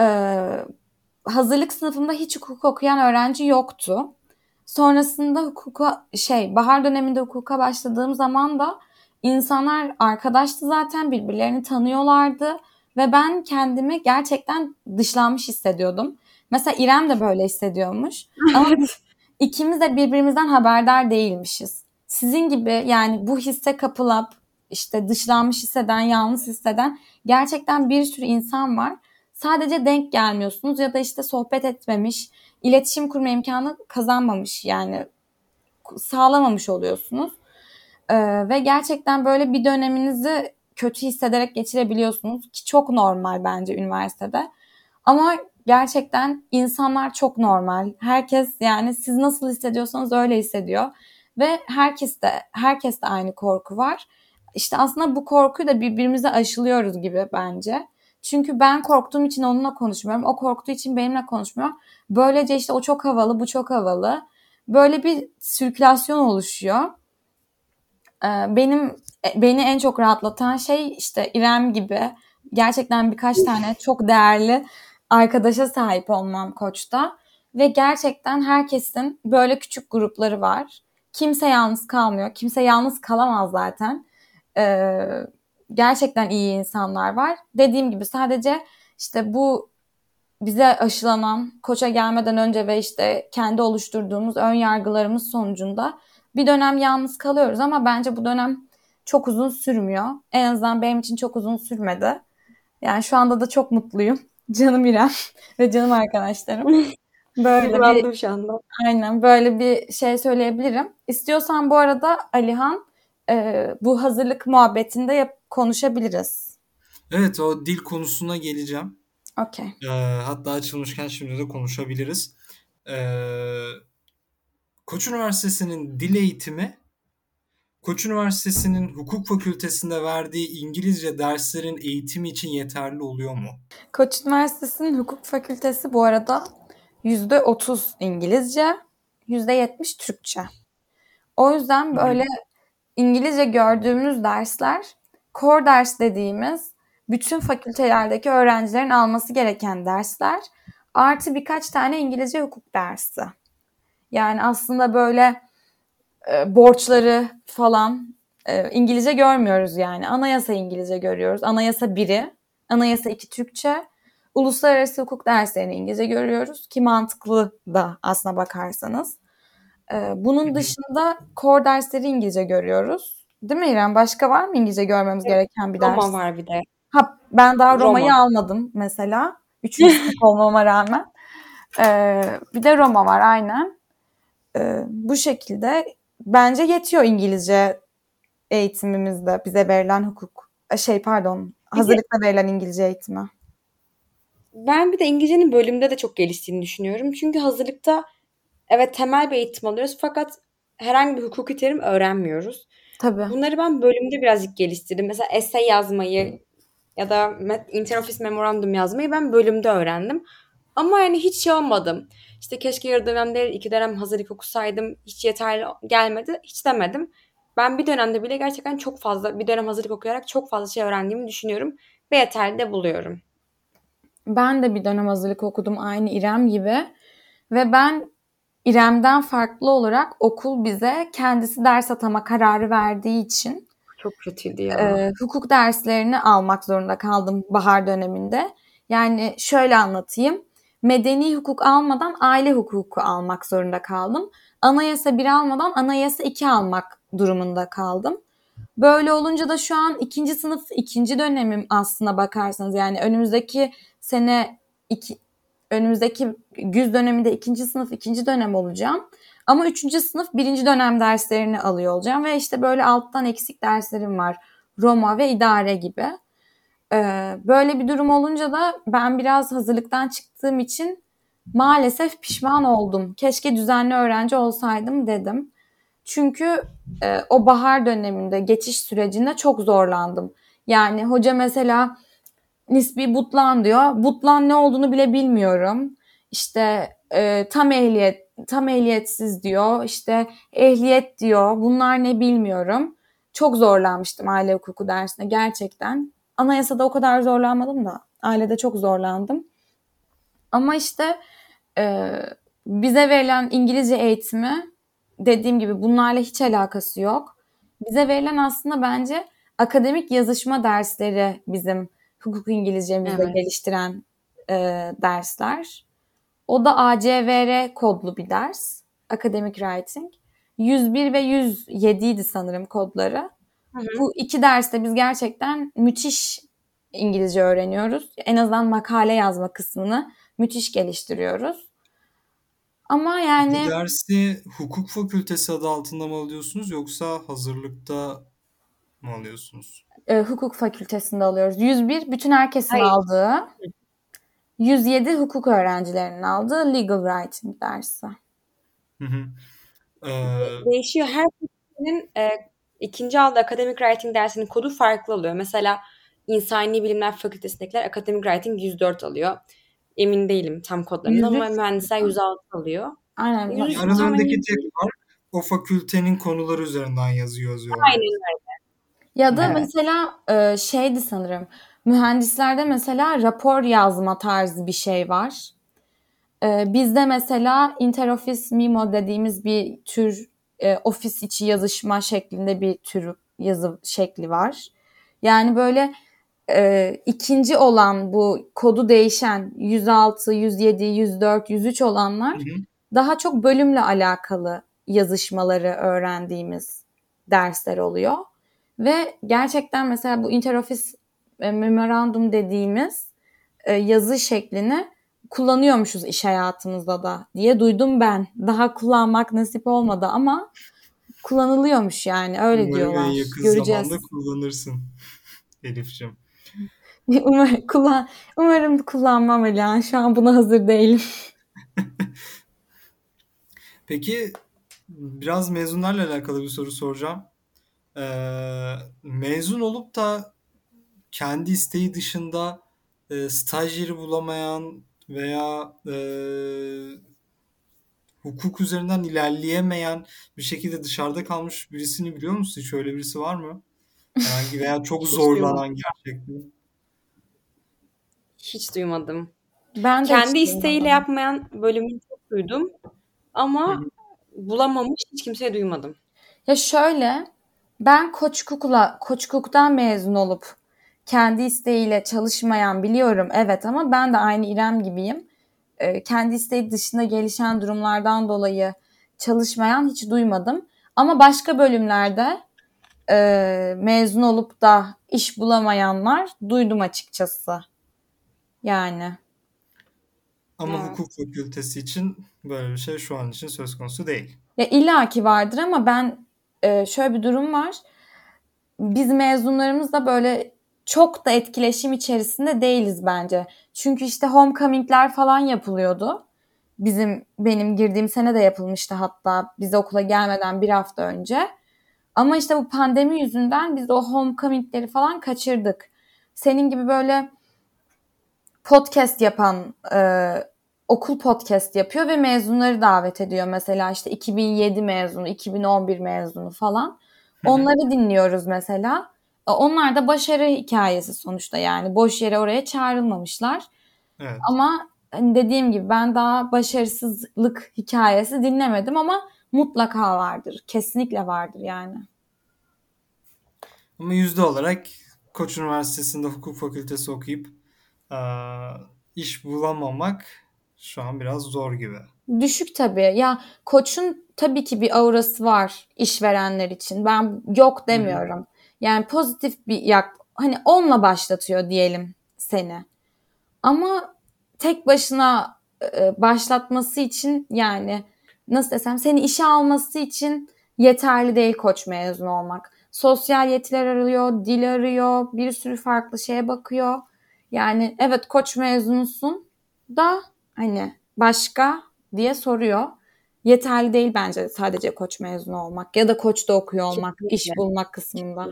E, hazırlık sınıfımda hiç hukuk okuyan öğrenci yoktu. Sonrasında hukuka şey bahar döneminde hukuka başladığım zaman da insanlar arkadaştı zaten birbirlerini tanıyorlardı ve ben kendimi gerçekten dışlanmış hissediyordum. Mesela İrem de böyle hissediyormuş. Ama ikimiz de birbirimizden haberdar değilmişiz. Sizin gibi yani bu hisse kapılıp işte dışlanmış hisseden, yalnız hisseden gerçekten bir sürü insan var. Sadece denk gelmiyorsunuz ya da işte sohbet etmemiş, iletişim kurma imkanı kazanmamış yani sağlamamış oluyorsunuz. Ee, ve gerçekten böyle bir döneminizi kötü hissederek geçirebiliyorsunuz ki çok normal bence üniversitede. Ama gerçekten insanlar çok normal. Herkes yani siz nasıl hissediyorsanız öyle hissediyor ve herkes de herkes de aynı korku var. İşte aslında bu korkuyu da birbirimize aşılıyoruz gibi bence. Çünkü ben korktuğum için onunla konuşmuyorum. O korktuğu için benimle konuşmuyor. Böylece işte o çok havalı, bu çok havalı. Böyle bir sirkülasyon oluşuyor. Benim beni en çok rahatlatan şey işte İrem gibi gerçekten birkaç tane çok değerli arkadaşa sahip olmam koçta ve gerçekten herkesin böyle küçük grupları var. Kimse yalnız kalmıyor. Kimse yalnız kalamaz zaten. Ee, gerçekten iyi insanlar var. Dediğim gibi sadece işte bu bize aşılanan koça gelmeden önce ve işte kendi oluşturduğumuz ön yargılarımız sonucunda bir dönem yalnız kalıyoruz ama bence bu dönem çok uzun sürmüyor. En azından benim için çok uzun sürmedi. Yani şu anda da çok mutluyum. Canım İrem ve canım arkadaşlarım. Böyle bir, şu anda. Aynen böyle bir şey söyleyebilirim. İstiyorsan bu arada Alihan e, bu hazırlık muhabbetinde yap, konuşabiliriz. Evet o dil konusuna geleceğim. Okey. Ee, hatta açılmışken şimdi de konuşabiliriz. Ee, Koç Üniversitesi'nin dil eğitimi Koç Üniversitesi'nin hukuk fakültesinde verdiği İngilizce derslerin eğitimi için yeterli oluyor mu? Koç Üniversitesi'nin hukuk fakültesi bu arada %30 İngilizce, %70 Türkçe. O yüzden böyle İngilizce gördüğümüz dersler core ders dediğimiz bütün fakültelerdeki öğrencilerin alması gereken dersler artı birkaç tane İngilizce hukuk dersi. Yani aslında böyle e, borçları falan e, İngilizce görmüyoruz yani. Anayasa İngilizce görüyoruz. Anayasa biri, anayasa iki Türkçe, uluslararası hukuk derslerini İngilizce görüyoruz ki mantıklı da aslına bakarsanız. E, bunun dışında core dersleri İngilizce görüyoruz. Değil mi İrem? Başka var mı İngilizce görmemiz evet, gereken bir ders? Roma var bir de. Ha, ben daha Roma'yı Roma. almadım mesela. Üçüncü olmama rağmen. Ee, bir de Roma var aynen. Ee, bu şekilde bence yetiyor İngilizce eğitimimizde bize verilen hukuk. Şey pardon hazırlıkta verilen İngilizce eğitimi. Ben bir de İngilizcenin bölümde de çok geliştiğini düşünüyorum. Çünkü hazırlıkta evet temel bir eğitim alıyoruz fakat herhangi bir hukuki terim öğrenmiyoruz. Tabii. Bunları ben bölümde birazcık geliştirdim. Mesela essay yazmayı ya da interoffice memorandum yazmayı ben bölümde öğrendim. Ama yani hiç şey olmadım. İşte keşke yarı dönemde iki dönem hazırlık okusaydım. Hiç yeterli gelmedi. Hiç demedim. Ben bir dönemde bile gerçekten çok fazla bir dönem hazırlık okuyarak çok fazla şey öğrendiğimi düşünüyorum. Ve yeterli de buluyorum. Ben de bir dönem hazırlık okudum aynı İrem gibi. Ve ben İrem'den farklı olarak okul bize kendisi ders atama kararı verdiği için çok kötüydü ya. E, hukuk derslerini almak zorunda kaldım bahar döneminde. Yani şöyle anlatayım. Medeni hukuk almadan aile hukuku almak zorunda kaldım. Anayasa 1 almadan anayasa 2 almak durumunda kaldım. Böyle olunca da şu an ikinci sınıf ikinci dönemim aslına bakarsanız yani önümüzdeki sene iki, önümüzdeki güz döneminde ikinci sınıf ikinci dönem olacağım. Ama üçüncü sınıf birinci dönem derslerini alıyor olacağım ve işte böyle alttan eksik derslerim var. Roma ve idare gibi. Böyle bir durum olunca da ben biraz hazırlıktan çıktığım için maalesef pişman oldum. Keşke düzenli öğrenci olsaydım dedim. Çünkü e, o bahar döneminde geçiş sürecinde çok zorlandım. Yani hoca mesela nispi butlan diyor. Butlan ne olduğunu bile bilmiyorum. İşte e, tam ehliyet tam ehliyetsiz diyor. İşte ehliyet diyor. Bunlar ne bilmiyorum. Çok zorlanmıştım aile hukuku dersine gerçekten. Anayasada o kadar zorlanmadım da ailede çok zorlandım. Ama işte e, bize verilen İngilizce eğitimi dediğim gibi bunlarla hiç alakası yok. Bize verilen aslında bence akademik yazışma dersleri bizim hukuk İngilizcemizde evet. geliştiren e, dersler. O da ACVR kodlu bir ders. Academic Writing. 101 ve 107 idi sanırım kodları. Hı hı. Bu iki derste biz gerçekten müthiş İngilizce öğreniyoruz. En azından makale yazma kısmını müthiş geliştiriyoruz. Ama yani... Bu dersi hukuk fakültesi adı altında mı alıyorsunuz yoksa hazırlıkta mı alıyorsunuz? E, hukuk fakültesinde alıyoruz. 101 bütün herkesin Hayır. aldığı. 107 hukuk öğrencilerinin aldığı legal writing dersi. Hı hı. Ee... Değişiyor. Her fakültenin e, ikinci aldığı academic writing dersinin kodu farklı oluyor. Mesela İnsani Bilimler Fakültesindekiler academic writing 104 alıyor. Emin değilim tam kodlarını ama mühendisler 106 alıyor. Aynen. Yani aralarındaki tek fark o fakültenin konuları üzerinden yazıyor yazıyor. Aynen öyle. Ya da evet. mesela e, şeydi sanırım Mühendislerde mesela rapor yazma tarzı bir şey var. Ee, bizde mesela interoffice memo dediğimiz bir tür e, ofis içi yazışma şeklinde bir tür yazı şekli var. Yani böyle e, ikinci olan bu kodu değişen 106, 107, 104, 103 olanlar hı hı. daha çok bölümle alakalı yazışmaları öğrendiğimiz dersler oluyor. Ve gerçekten mesela bu interoffice e, memorandum dediğimiz e, yazı şeklini kullanıyormuşuz iş hayatımızda da diye duydum ben. Daha kullanmak nasip olmadı ama kullanılıyormuş yani öyle Umarım diyorlar. En yakın Göreceğiz. zamanda kullanırsın Elif'ciğim. Umarım, kullan, umarım kullanmam Elian. Şu an buna hazır değilim. Peki biraz mezunlarla alakalı bir soru soracağım. Ee, mezun olup da kendi isteği dışında e, staj yeri bulamayan veya e, hukuk üzerinden ilerleyemeyen bir şekilde dışarıda kalmış birisini biliyor musun? Hiç öyle birisi var mı? Herhangi veya çok zorlanan gerçekten. Hiç duymadım. Ben de Kendi isteğiyle duymadım. yapmayan bölümünü çok duydum. Ama hı. bulamamış hiç kimseye duymadım. Ya şöyle ben Koç Kuk'la Koç Kuk'tan mezun olup kendi isteğiyle çalışmayan biliyorum evet ama ben de aynı İrem gibiyim. Ee, kendi isteği dışında gelişen durumlardan dolayı çalışmayan hiç duymadım. Ama başka bölümlerde e, mezun olup da iş bulamayanlar duydum açıkçası. Yani. Ama Evet. hukuk fakültesi için böyle bir şey şu an için söz konusu değil. Ya illaki vardır ama ben e, şöyle bir durum var. Biz mezunlarımız da böyle çok da etkileşim içerisinde değiliz bence. Çünkü işte homecoming'ler falan yapılıyordu. Bizim benim girdiğim sene de yapılmıştı hatta biz okula gelmeden bir hafta önce. Ama işte bu pandemi yüzünden biz o homecoming'leri falan kaçırdık. Senin gibi böyle podcast yapan e, okul podcast yapıyor ve mezunları davet ediyor. Mesela işte 2007 mezunu, 2011 mezunu falan. Onları dinliyoruz mesela. E, Onlar da başarı hikayesi sonuçta yani. Boş yere oraya çağrılmamışlar. Evet. Ama hani dediğim gibi ben daha başarısızlık hikayesi dinlemedim ama mutlaka vardır. Kesinlikle vardır yani. Ama yüzde olarak Koç Üniversitesi'nde hukuk fakültesi okuyup eee, iş bulamamak şu an biraz zor gibi. Düşük tabii. Ya Koç'un tabii ki bir aurası var işverenler için. Ben yok hı. Yani pozitif bir yak hani onunla başlatıyor diyelim seni. Ama tek başına e, başlatması için yani nasıl desem seni işe alması için yeterli değil Koç mezunu olmak. Sosyal yetiler arıyor, dil arıyor, bir sürü farklı şeye bakıyor. Yani evet Koç mezunusun da hani başka diye soruyor. Yeterli değil bence sadece koç mezunu olmak ya da koçta okuyor olmak, iş Kesinlikle. bulmak kısmında.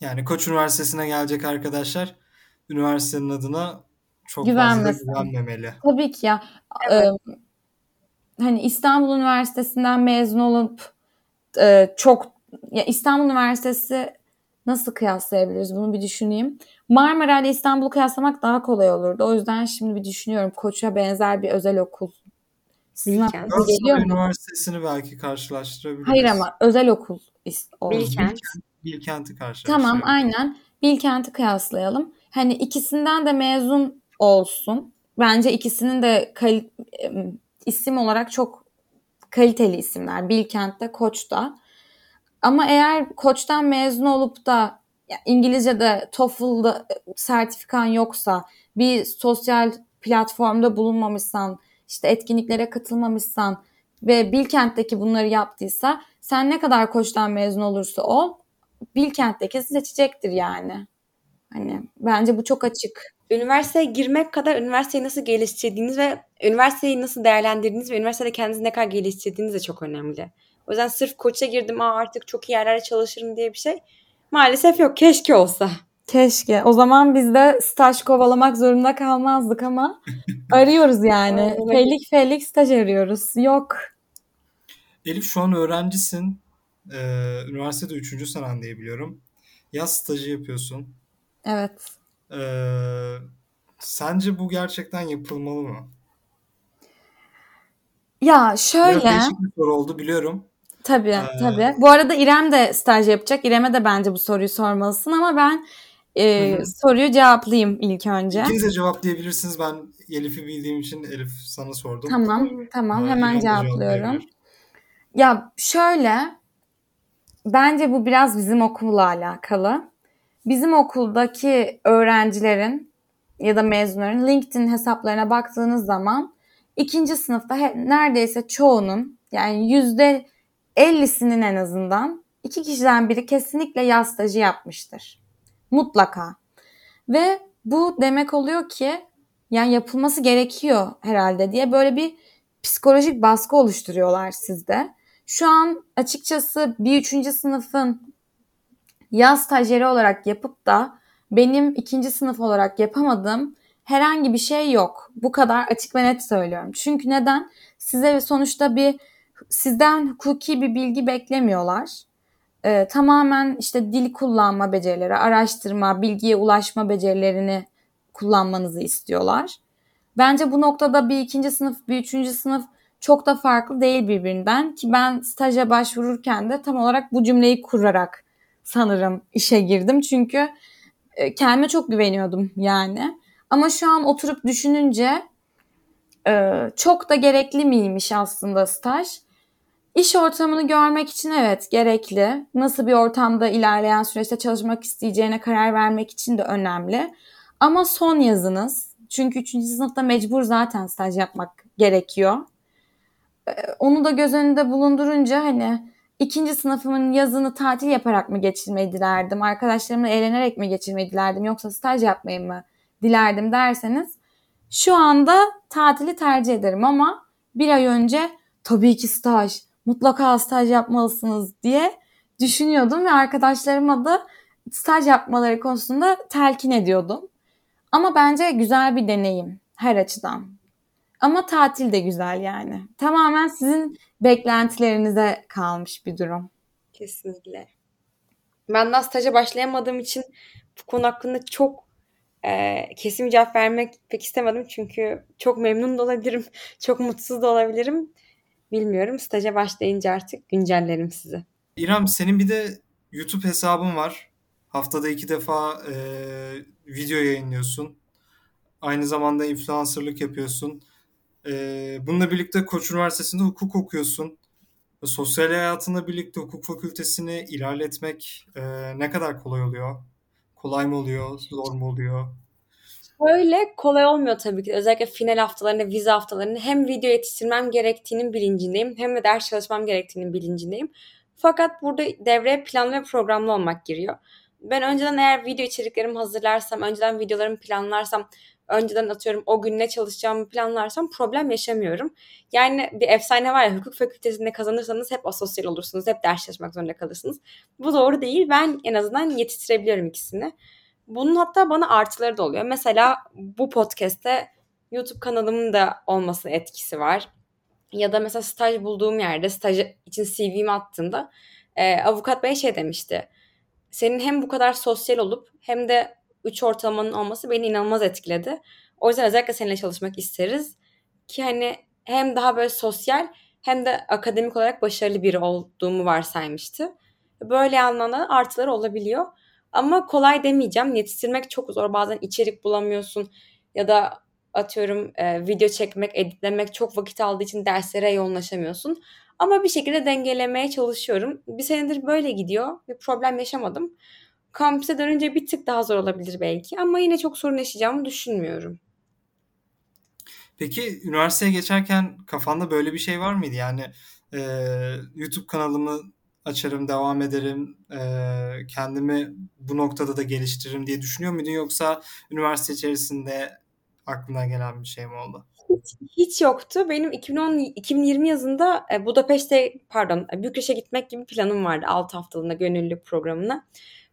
Yani Koç Üniversitesi'ne gelecek arkadaşlar üniversitenin adına çok fazla Güvenmesin. güvenmemeli. Tabii ki ya Evet. e, hani İstanbul Üniversitesi'nden mezun olup e, çok ya İstanbul Üniversitesi nasıl kıyaslayabiliriz bunu bir düşüneyim. Marmara ile İstanbul'u kıyaslamak daha kolay olurdu. O yüzden şimdi bir düşünüyorum. Koç'a benzer bir özel okul. Sizin Bilkent. geliyor mu? Üniversitesi'ni belki karşılaştırabiliriz. Hayır ama özel okul. Bilkent. Bilkent, Bilkent'i Tamam karşılaştırabiliriz. aynen. Bilkent'i kıyaslayalım. Hani ikisinden de mezun olsun. Bence ikisinin de kal- em, isim olarak çok kaliteli isimler. Bilkent'te, Koç'ta. Ama eğer Koç'tan mezun olup da İngilizce'de TOEFL'da e, sertifikan yoksa, bir sosyal platformda bulunmamışsan, işte etkinliklere katılmamışsan ve Bilkent'teki bunları yaptıysa sen ne kadar Koç'tan mezun olursa ol Bilkent'teki seçecektir yani. Hani bence bu çok açık. Üniversiteye girmek kadar üniversiteyi nasıl geliştirdiğiniz ve üniversiteyi nasıl değerlendirdiğiniz ve üniversitede kendinizi ne kadar geliştirdiğiniz de çok önemli. O yüzden sırf koça girdim Aa, artık çok iyi yerlerde çalışırım diye bir şey maalesef yok. Keşke olsa. Keşke. O zaman biz de staj kovalamak zorunda kalmazdık ama arıyoruz yani. Felik felik staj arıyoruz. Yok. Elif şu an öğrencisin. Ee, üniversitede 3. senen diye biliyorum. Yaz stajı yapıyorsun. Evet. Ee, sence bu gerçekten yapılmalı mı? Ya Biraz şöyle. değişik bir soru oldu biliyorum. Tabii Ee, tabii. Bu arada İrem de staj yapacak. İrem'e de bence bu soruyu sormalısın ama ben e, soruyu cevaplayayım ilk önce. İkiniz de cevaplayabilirsiniz. Ben Elif'i bildiğim için Elif sana sordum. Tamam tamam Ee, hemen İrem cevaplıyorum. Ya şöyle bence bu biraz bizim okulla alakalı. Bizim okuldaki öğrencilerin ya da mezunların LinkedIn hesaplarına baktığınız zaman ikinci sınıfta neredeyse çoğunun yani yüzde 50'sinin en azından iki kişiden biri kesinlikle yaz stajı yapmıştır. Mutlaka. Ve bu demek oluyor ki yani yapılması gerekiyor herhalde diye böyle bir psikolojik baskı oluşturuyorlar sizde. Şu an açıkçası bir üçüncü sınıfın yaz stajyeri olarak yapıp da benim ikinci sınıf olarak yapamadığım herhangi bir şey yok. Bu kadar açık ve net söylüyorum. Çünkü neden? Size sonuçta bir sizden hukuki bir bilgi beklemiyorlar. Ee, tamamen işte dil kullanma becerileri, araştırma, bilgiye ulaşma becerilerini kullanmanızı istiyorlar. Bence bu noktada bir ikinci sınıf, bir üçüncü sınıf çok da farklı değil birbirinden ki ben staja başvururken de tam olarak bu cümleyi kurarak sanırım işe girdim. Çünkü e, kendime çok güveniyordum yani. Ama şu an oturup düşününce e, çok da gerekli miymiş aslında staj? İş ortamını görmek için evet gerekli. Nasıl bir ortamda ilerleyen süreçte çalışmak isteyeceğine karar vermek için de önemli. Ama son yazınız. Çünkü 3. sınıfta mecbur zaten staj yapmak gerekiyor. Onu da göz önünde bulundurunca hani ikinci sınıfımın yazını tatil yaparak mı geçirmeyi dilerdim? Arkadaşlarımla eğlenerek mi geçirmeyi dilerdim? Yoksa staj yapmayı mı dilerdim derseniz şu anda tatili tercih ederim ama bir ay önce tabii ki staj, mutlaka staj yapmalısınız diye düşünüyordum ve arkadaşlarıma da staj yapmaları konusunda telkin ediyordum. Ama bence güzel bir deneyim her açıdan. Ama tatil de güzel yani. Tamamen sizin beklentilerinize kalmış bir durum. Kesinlikle. Ben daha staja başlayamadığım için bu konu hakkında çok e, kesin bir cevap vermek pek istemedim. Çünkü çok memnun da olabilirim. Çok mutsuz da olabilirim. Bilmiyorum. Staja başlayınca artık güncellerim sizi. İrem senin bir de YouTube hesabın var. Haftada iki defa e, video yayınlıyorsun. Aynı zamanda influencerlık yapıyorsun. E, bununla birlikte Koç Üniversitesi'nde hukuk okuyorsun. Sosyal hayatında birlikte hukuk fakültesini ilerletmek e, ne kadar kolay oluyor? Kolay mı oluyor? Zor mu oluyor? Böyle kolay olmuyor tabii ki. Özellikle final haftalarında, vize haftalarında hem video yetiştirmem gerektiğinin bilincindeyim hem de ders çalışmam gerektiğinin bilincindeyim. Fakat burada devreye planlı ve programlı olmak giriyor. Ben önceden eğer video içeriklerimi hazırlarsam, önceden videolarımı planlarsam, önceden atıyorum o gün ne çalışacağımı planlarsam problem yaşamıyorum. Yani bir efsane var ya hukuk fakültesinde kazanırsanız hep asosyal olursunuz, hep ders çalışmak zorunda kalırsınız. Bu doğru değil. Ben en azından yetiştirebiliyorum ikisini. Bunun hatta bana artıları da oluyor. Mesela bu podcast'te YouTube kanalımın da olması etkisi var. Ya da mesela staj bulduğum yerde staj için CV'mi attığımda e, avukat bey şey demişti. Senin hem bu kadar sosyal olup hem de 3 ortalamanın olması beni inanılmaz etkiledi. O yüzden özellikle seninle çalışmak isteriz. Ki hani hem daha böyle sosyal hem de akademik olarak başarılı biri olduğumu varsaymıştı. Böyle anlamda artıları olabiliyor. Ama kolay demeyeceğim. Yetiştirmek çok zor. Bazen içerik bulamıyorsun ya da atıyorum e, video çekmek, editlemek çok vakit aldığı için derslere yoğunlaşamıyorsun. Ama bir şekilde dengelemeye çalışıyorum. Bir senedir böyle gidiyor. Bir problem yaşamadım. Kampüse dönünce bir tık daha zor olabilir belki ama yine çok sorun yaşayacağımı düşünmüyorum. Peki üniversiteye geçerken kafanda böyle bir şey var mıydı? Yani e, YouTube kanalımı açarım, devam ederim, e, kendimi bu noktada da geliştiririm diye düşünüyor muydun? Yoksa üniversite içerisinde aklına gelen bir şey mi oldu? Hiç, hiç yoktu. Benim 2010 2020 yazında e, Budapeşte pardon Bükreş'e gitmek gibi planım vardı 6 haftalığına gönüllülük programına.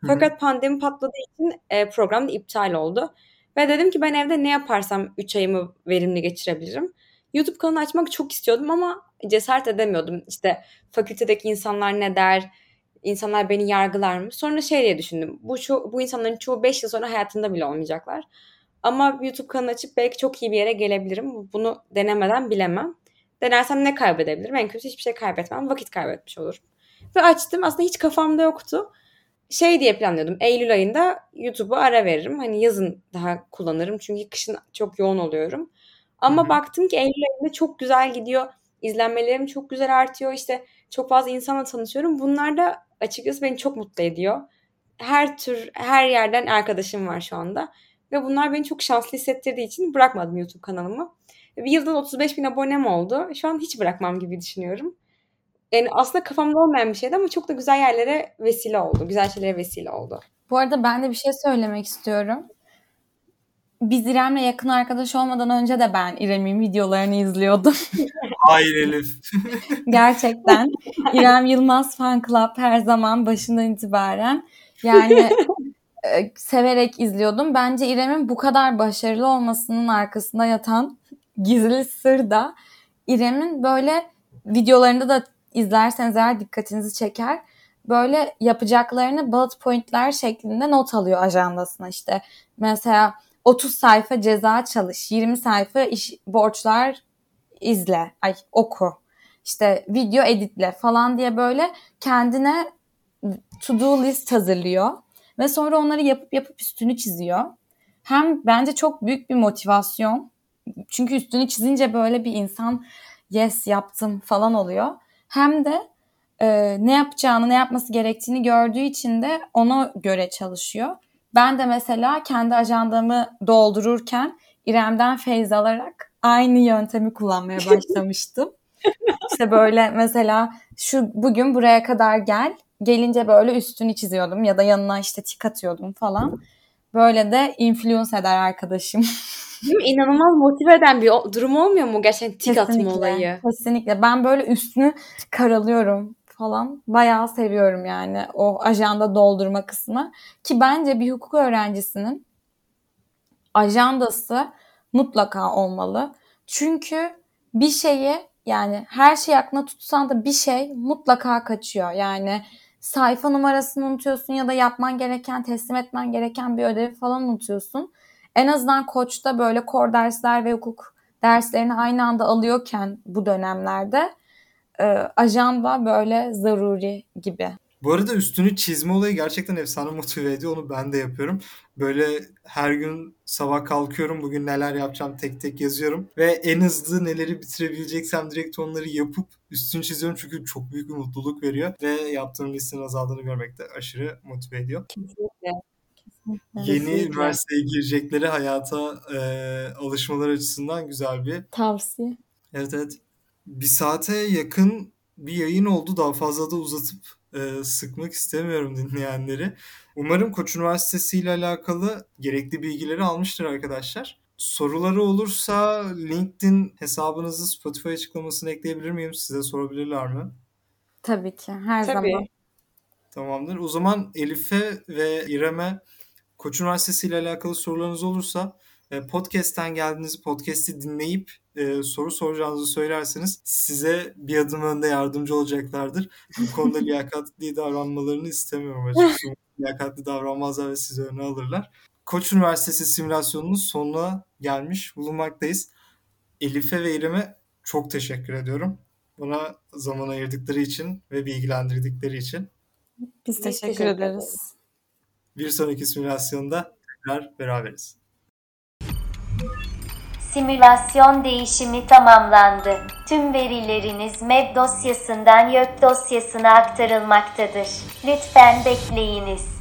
Fakat pandemi patladığı için e, program da iptal oldu. Ve dedim ki ben evde ne yaparsam 3 ayımı verimli geçirebilirim. YouTube kanalı açmak çok istiyordum ama cesaret edemiyordum. İşte fakültedeki insanlar ne der, insanlar beni yargılar mı? Sonra şey diye düşündüm. Bu, şu, bu insanların çoğu 5 yıl sonra hayatında bile olmayacaklar. Ama YouTube kanalı açıp belki çok iyi bir yere gelebilirim. Bunu denemeden bilemem. Denersem ne kaybedebilirim? En kötü hiçbir şey kaybetmem. Vakit kaybetmiş olurum. Ve açtım. Aslında hiç kafamda yoktu. Şey diye planlıyordum. Eylül ayında YouTube'a ara veririm. Hani yazın daha kullanırım. Çünkü kışın çok yoğun oluyorum. Ama Hı-hı. baktım ki Eylül ayında çok güzel gidiyor. İzlenmelerim çok güzel artıyor. İşte çok fazla insanla tanışıyorum. Bunlar da açıkçası beni çok mutlu ediyor. Her tür, her yerden arkadaşım var şu anda. Ve bunlar beni çok şanslı hissettirdiği için bırakmadım YouTube kanalımı. Bir yılda 35 bin abonem oldu. Şu an hiç bırakmam gibi düşünüyorum. Yani aslında kafamda olmayan bir şeydi ama çok da güzel yerlere vesile oldu. Güzel şeylere vesile oldu. Bu arada ben de bir şey söylemek istiyorum. Biz İrem'le yakın arkadaş olmadan önce de ben İrem'in videolarını izliyordum. Hayır Elif. Gerçekten. İrem Yılmaz Fan Club her zaman başından itibaren. Yani e, severek izliyordum. Bence İrem'in bu kadar başarılı olmasının arkasında yatan gizli sır da İrem'in böyle videolarında da izlerseniz eğer dikkatinizi çeker. Böyle yapacaklarını bullet pointler şeklinde not alıyor ajandasına işte. Mesela 30 sayfa ceza çalış, 20 sayfa iş, borçlar izle, ay oku, işte video editle falan diye böyle kendine to do list hazırlıyor ve sonra onları yapıp yapıp üstünü çiziyor. Hem bence çok büyük bir motivasyon. Çünkü üstünü çizince böyle bir insan yes yaptım falan oluyor. Hem de e, ne yapacağını, ne yapması gerektiğini gördüğü için de ona göre çalışıyor. Ben de mesela kendi ajandamı doldururken İrem'den feyz alarak aynı yöntemi kullanmaya başlamıştım. İşte böyle mesela şu bugün buraya kadar gel. Gelince böyle üstünü çiziyordum ya da yanına işte tik atıyordum falan. Böyle de influence eder arkadaşım. Değil mi? İnanılmaz motive eden bir durum olmuyor mu gerçekten tik atma olayı? Kesinlikle. Ben böyle üstünü karalıyorum falan. Bayağı seviyorum yani o ajanda doldurma kısmı. Ki bence bir hukuk öğrencisinin ajandası mutlaka olmalı. Çünkü bir şeyi yani her şey aklına tutsan da bir şey mutlaka kaçıyor. Yani sayfa numarasını unutuyorsun ya da yapman gereken, teslim etmen gereken bir ödevi falan unutuyorsun. En azından koçta böyle kor dersler ve hukuk derslerini aynı anda alıyorken bu dönemlerde e, ajanda böyle zaruri gibi. Bu arada üstünü çizme olayı gerçekten efsane motive ediyor. Onu ben de yapıyorum. Böyle her gün sabah kalkıyorum. Bugün neler yapacağım tek tek yazıyorum. Ve en hızlı neleri bitirebileceksem direkt onları yapıp üstünü çiziyorum. Çünkü çok büyük bir mutluluk veriyor. Ve yaptığım listenin azaldığını görmek de aşırı motive ediyor. Kesinlikle. Yeni Kesinlikle. üniversiteye girecekleri hayata e, alışmalar açısından güzel bir tavsiye. Evet evet. Bir saate yakın bir yayın oldu. Daha fazla da uzatıp e, sıkmak istemiyorum dinleyenleri. Umarım Koç Üniversitesi ile alakalı gerekli bilgileri almıştır arkadaşlar. Soruları olursa LinkedIn hesabınızı Spotify açıklamasına ekleyebilir miyim? Size sorabilirler mi? Tabii ki. Her Tabii. zaman. Tamamdır. O zaman Elif'e ve İrem'e Koç Üniversitesi ile alakalı sorularınız olursa e, podcast'ten geldiğinizi podcast'i dinleyip e, soru soracağınızı söylerseniz size bir adım önde yardımcı olacaklardır. Bu konuda liyakatli davranmalarını istemiyorum açıkçası. liyakatli davranmazlar ve sizi öne alırlar. Koç Üniversitesi simülasyonunun sonuna gelmiş bulunmaktayız. Elif'e ve İrem'e çok teşekkür ediyorum. Buna zaman ayırdıkları için ve bilgilendirdikleri için. Biz teşekkür, teşekkür ederiz. Bir sonraki simülasyonda tekrar beraberiz. Simülasyon değişimi tamamlandı. Tüm verileriniz MEB dosyasından YÖK dosyasına aktarılmaktadır. Lütfen bekleyiniz.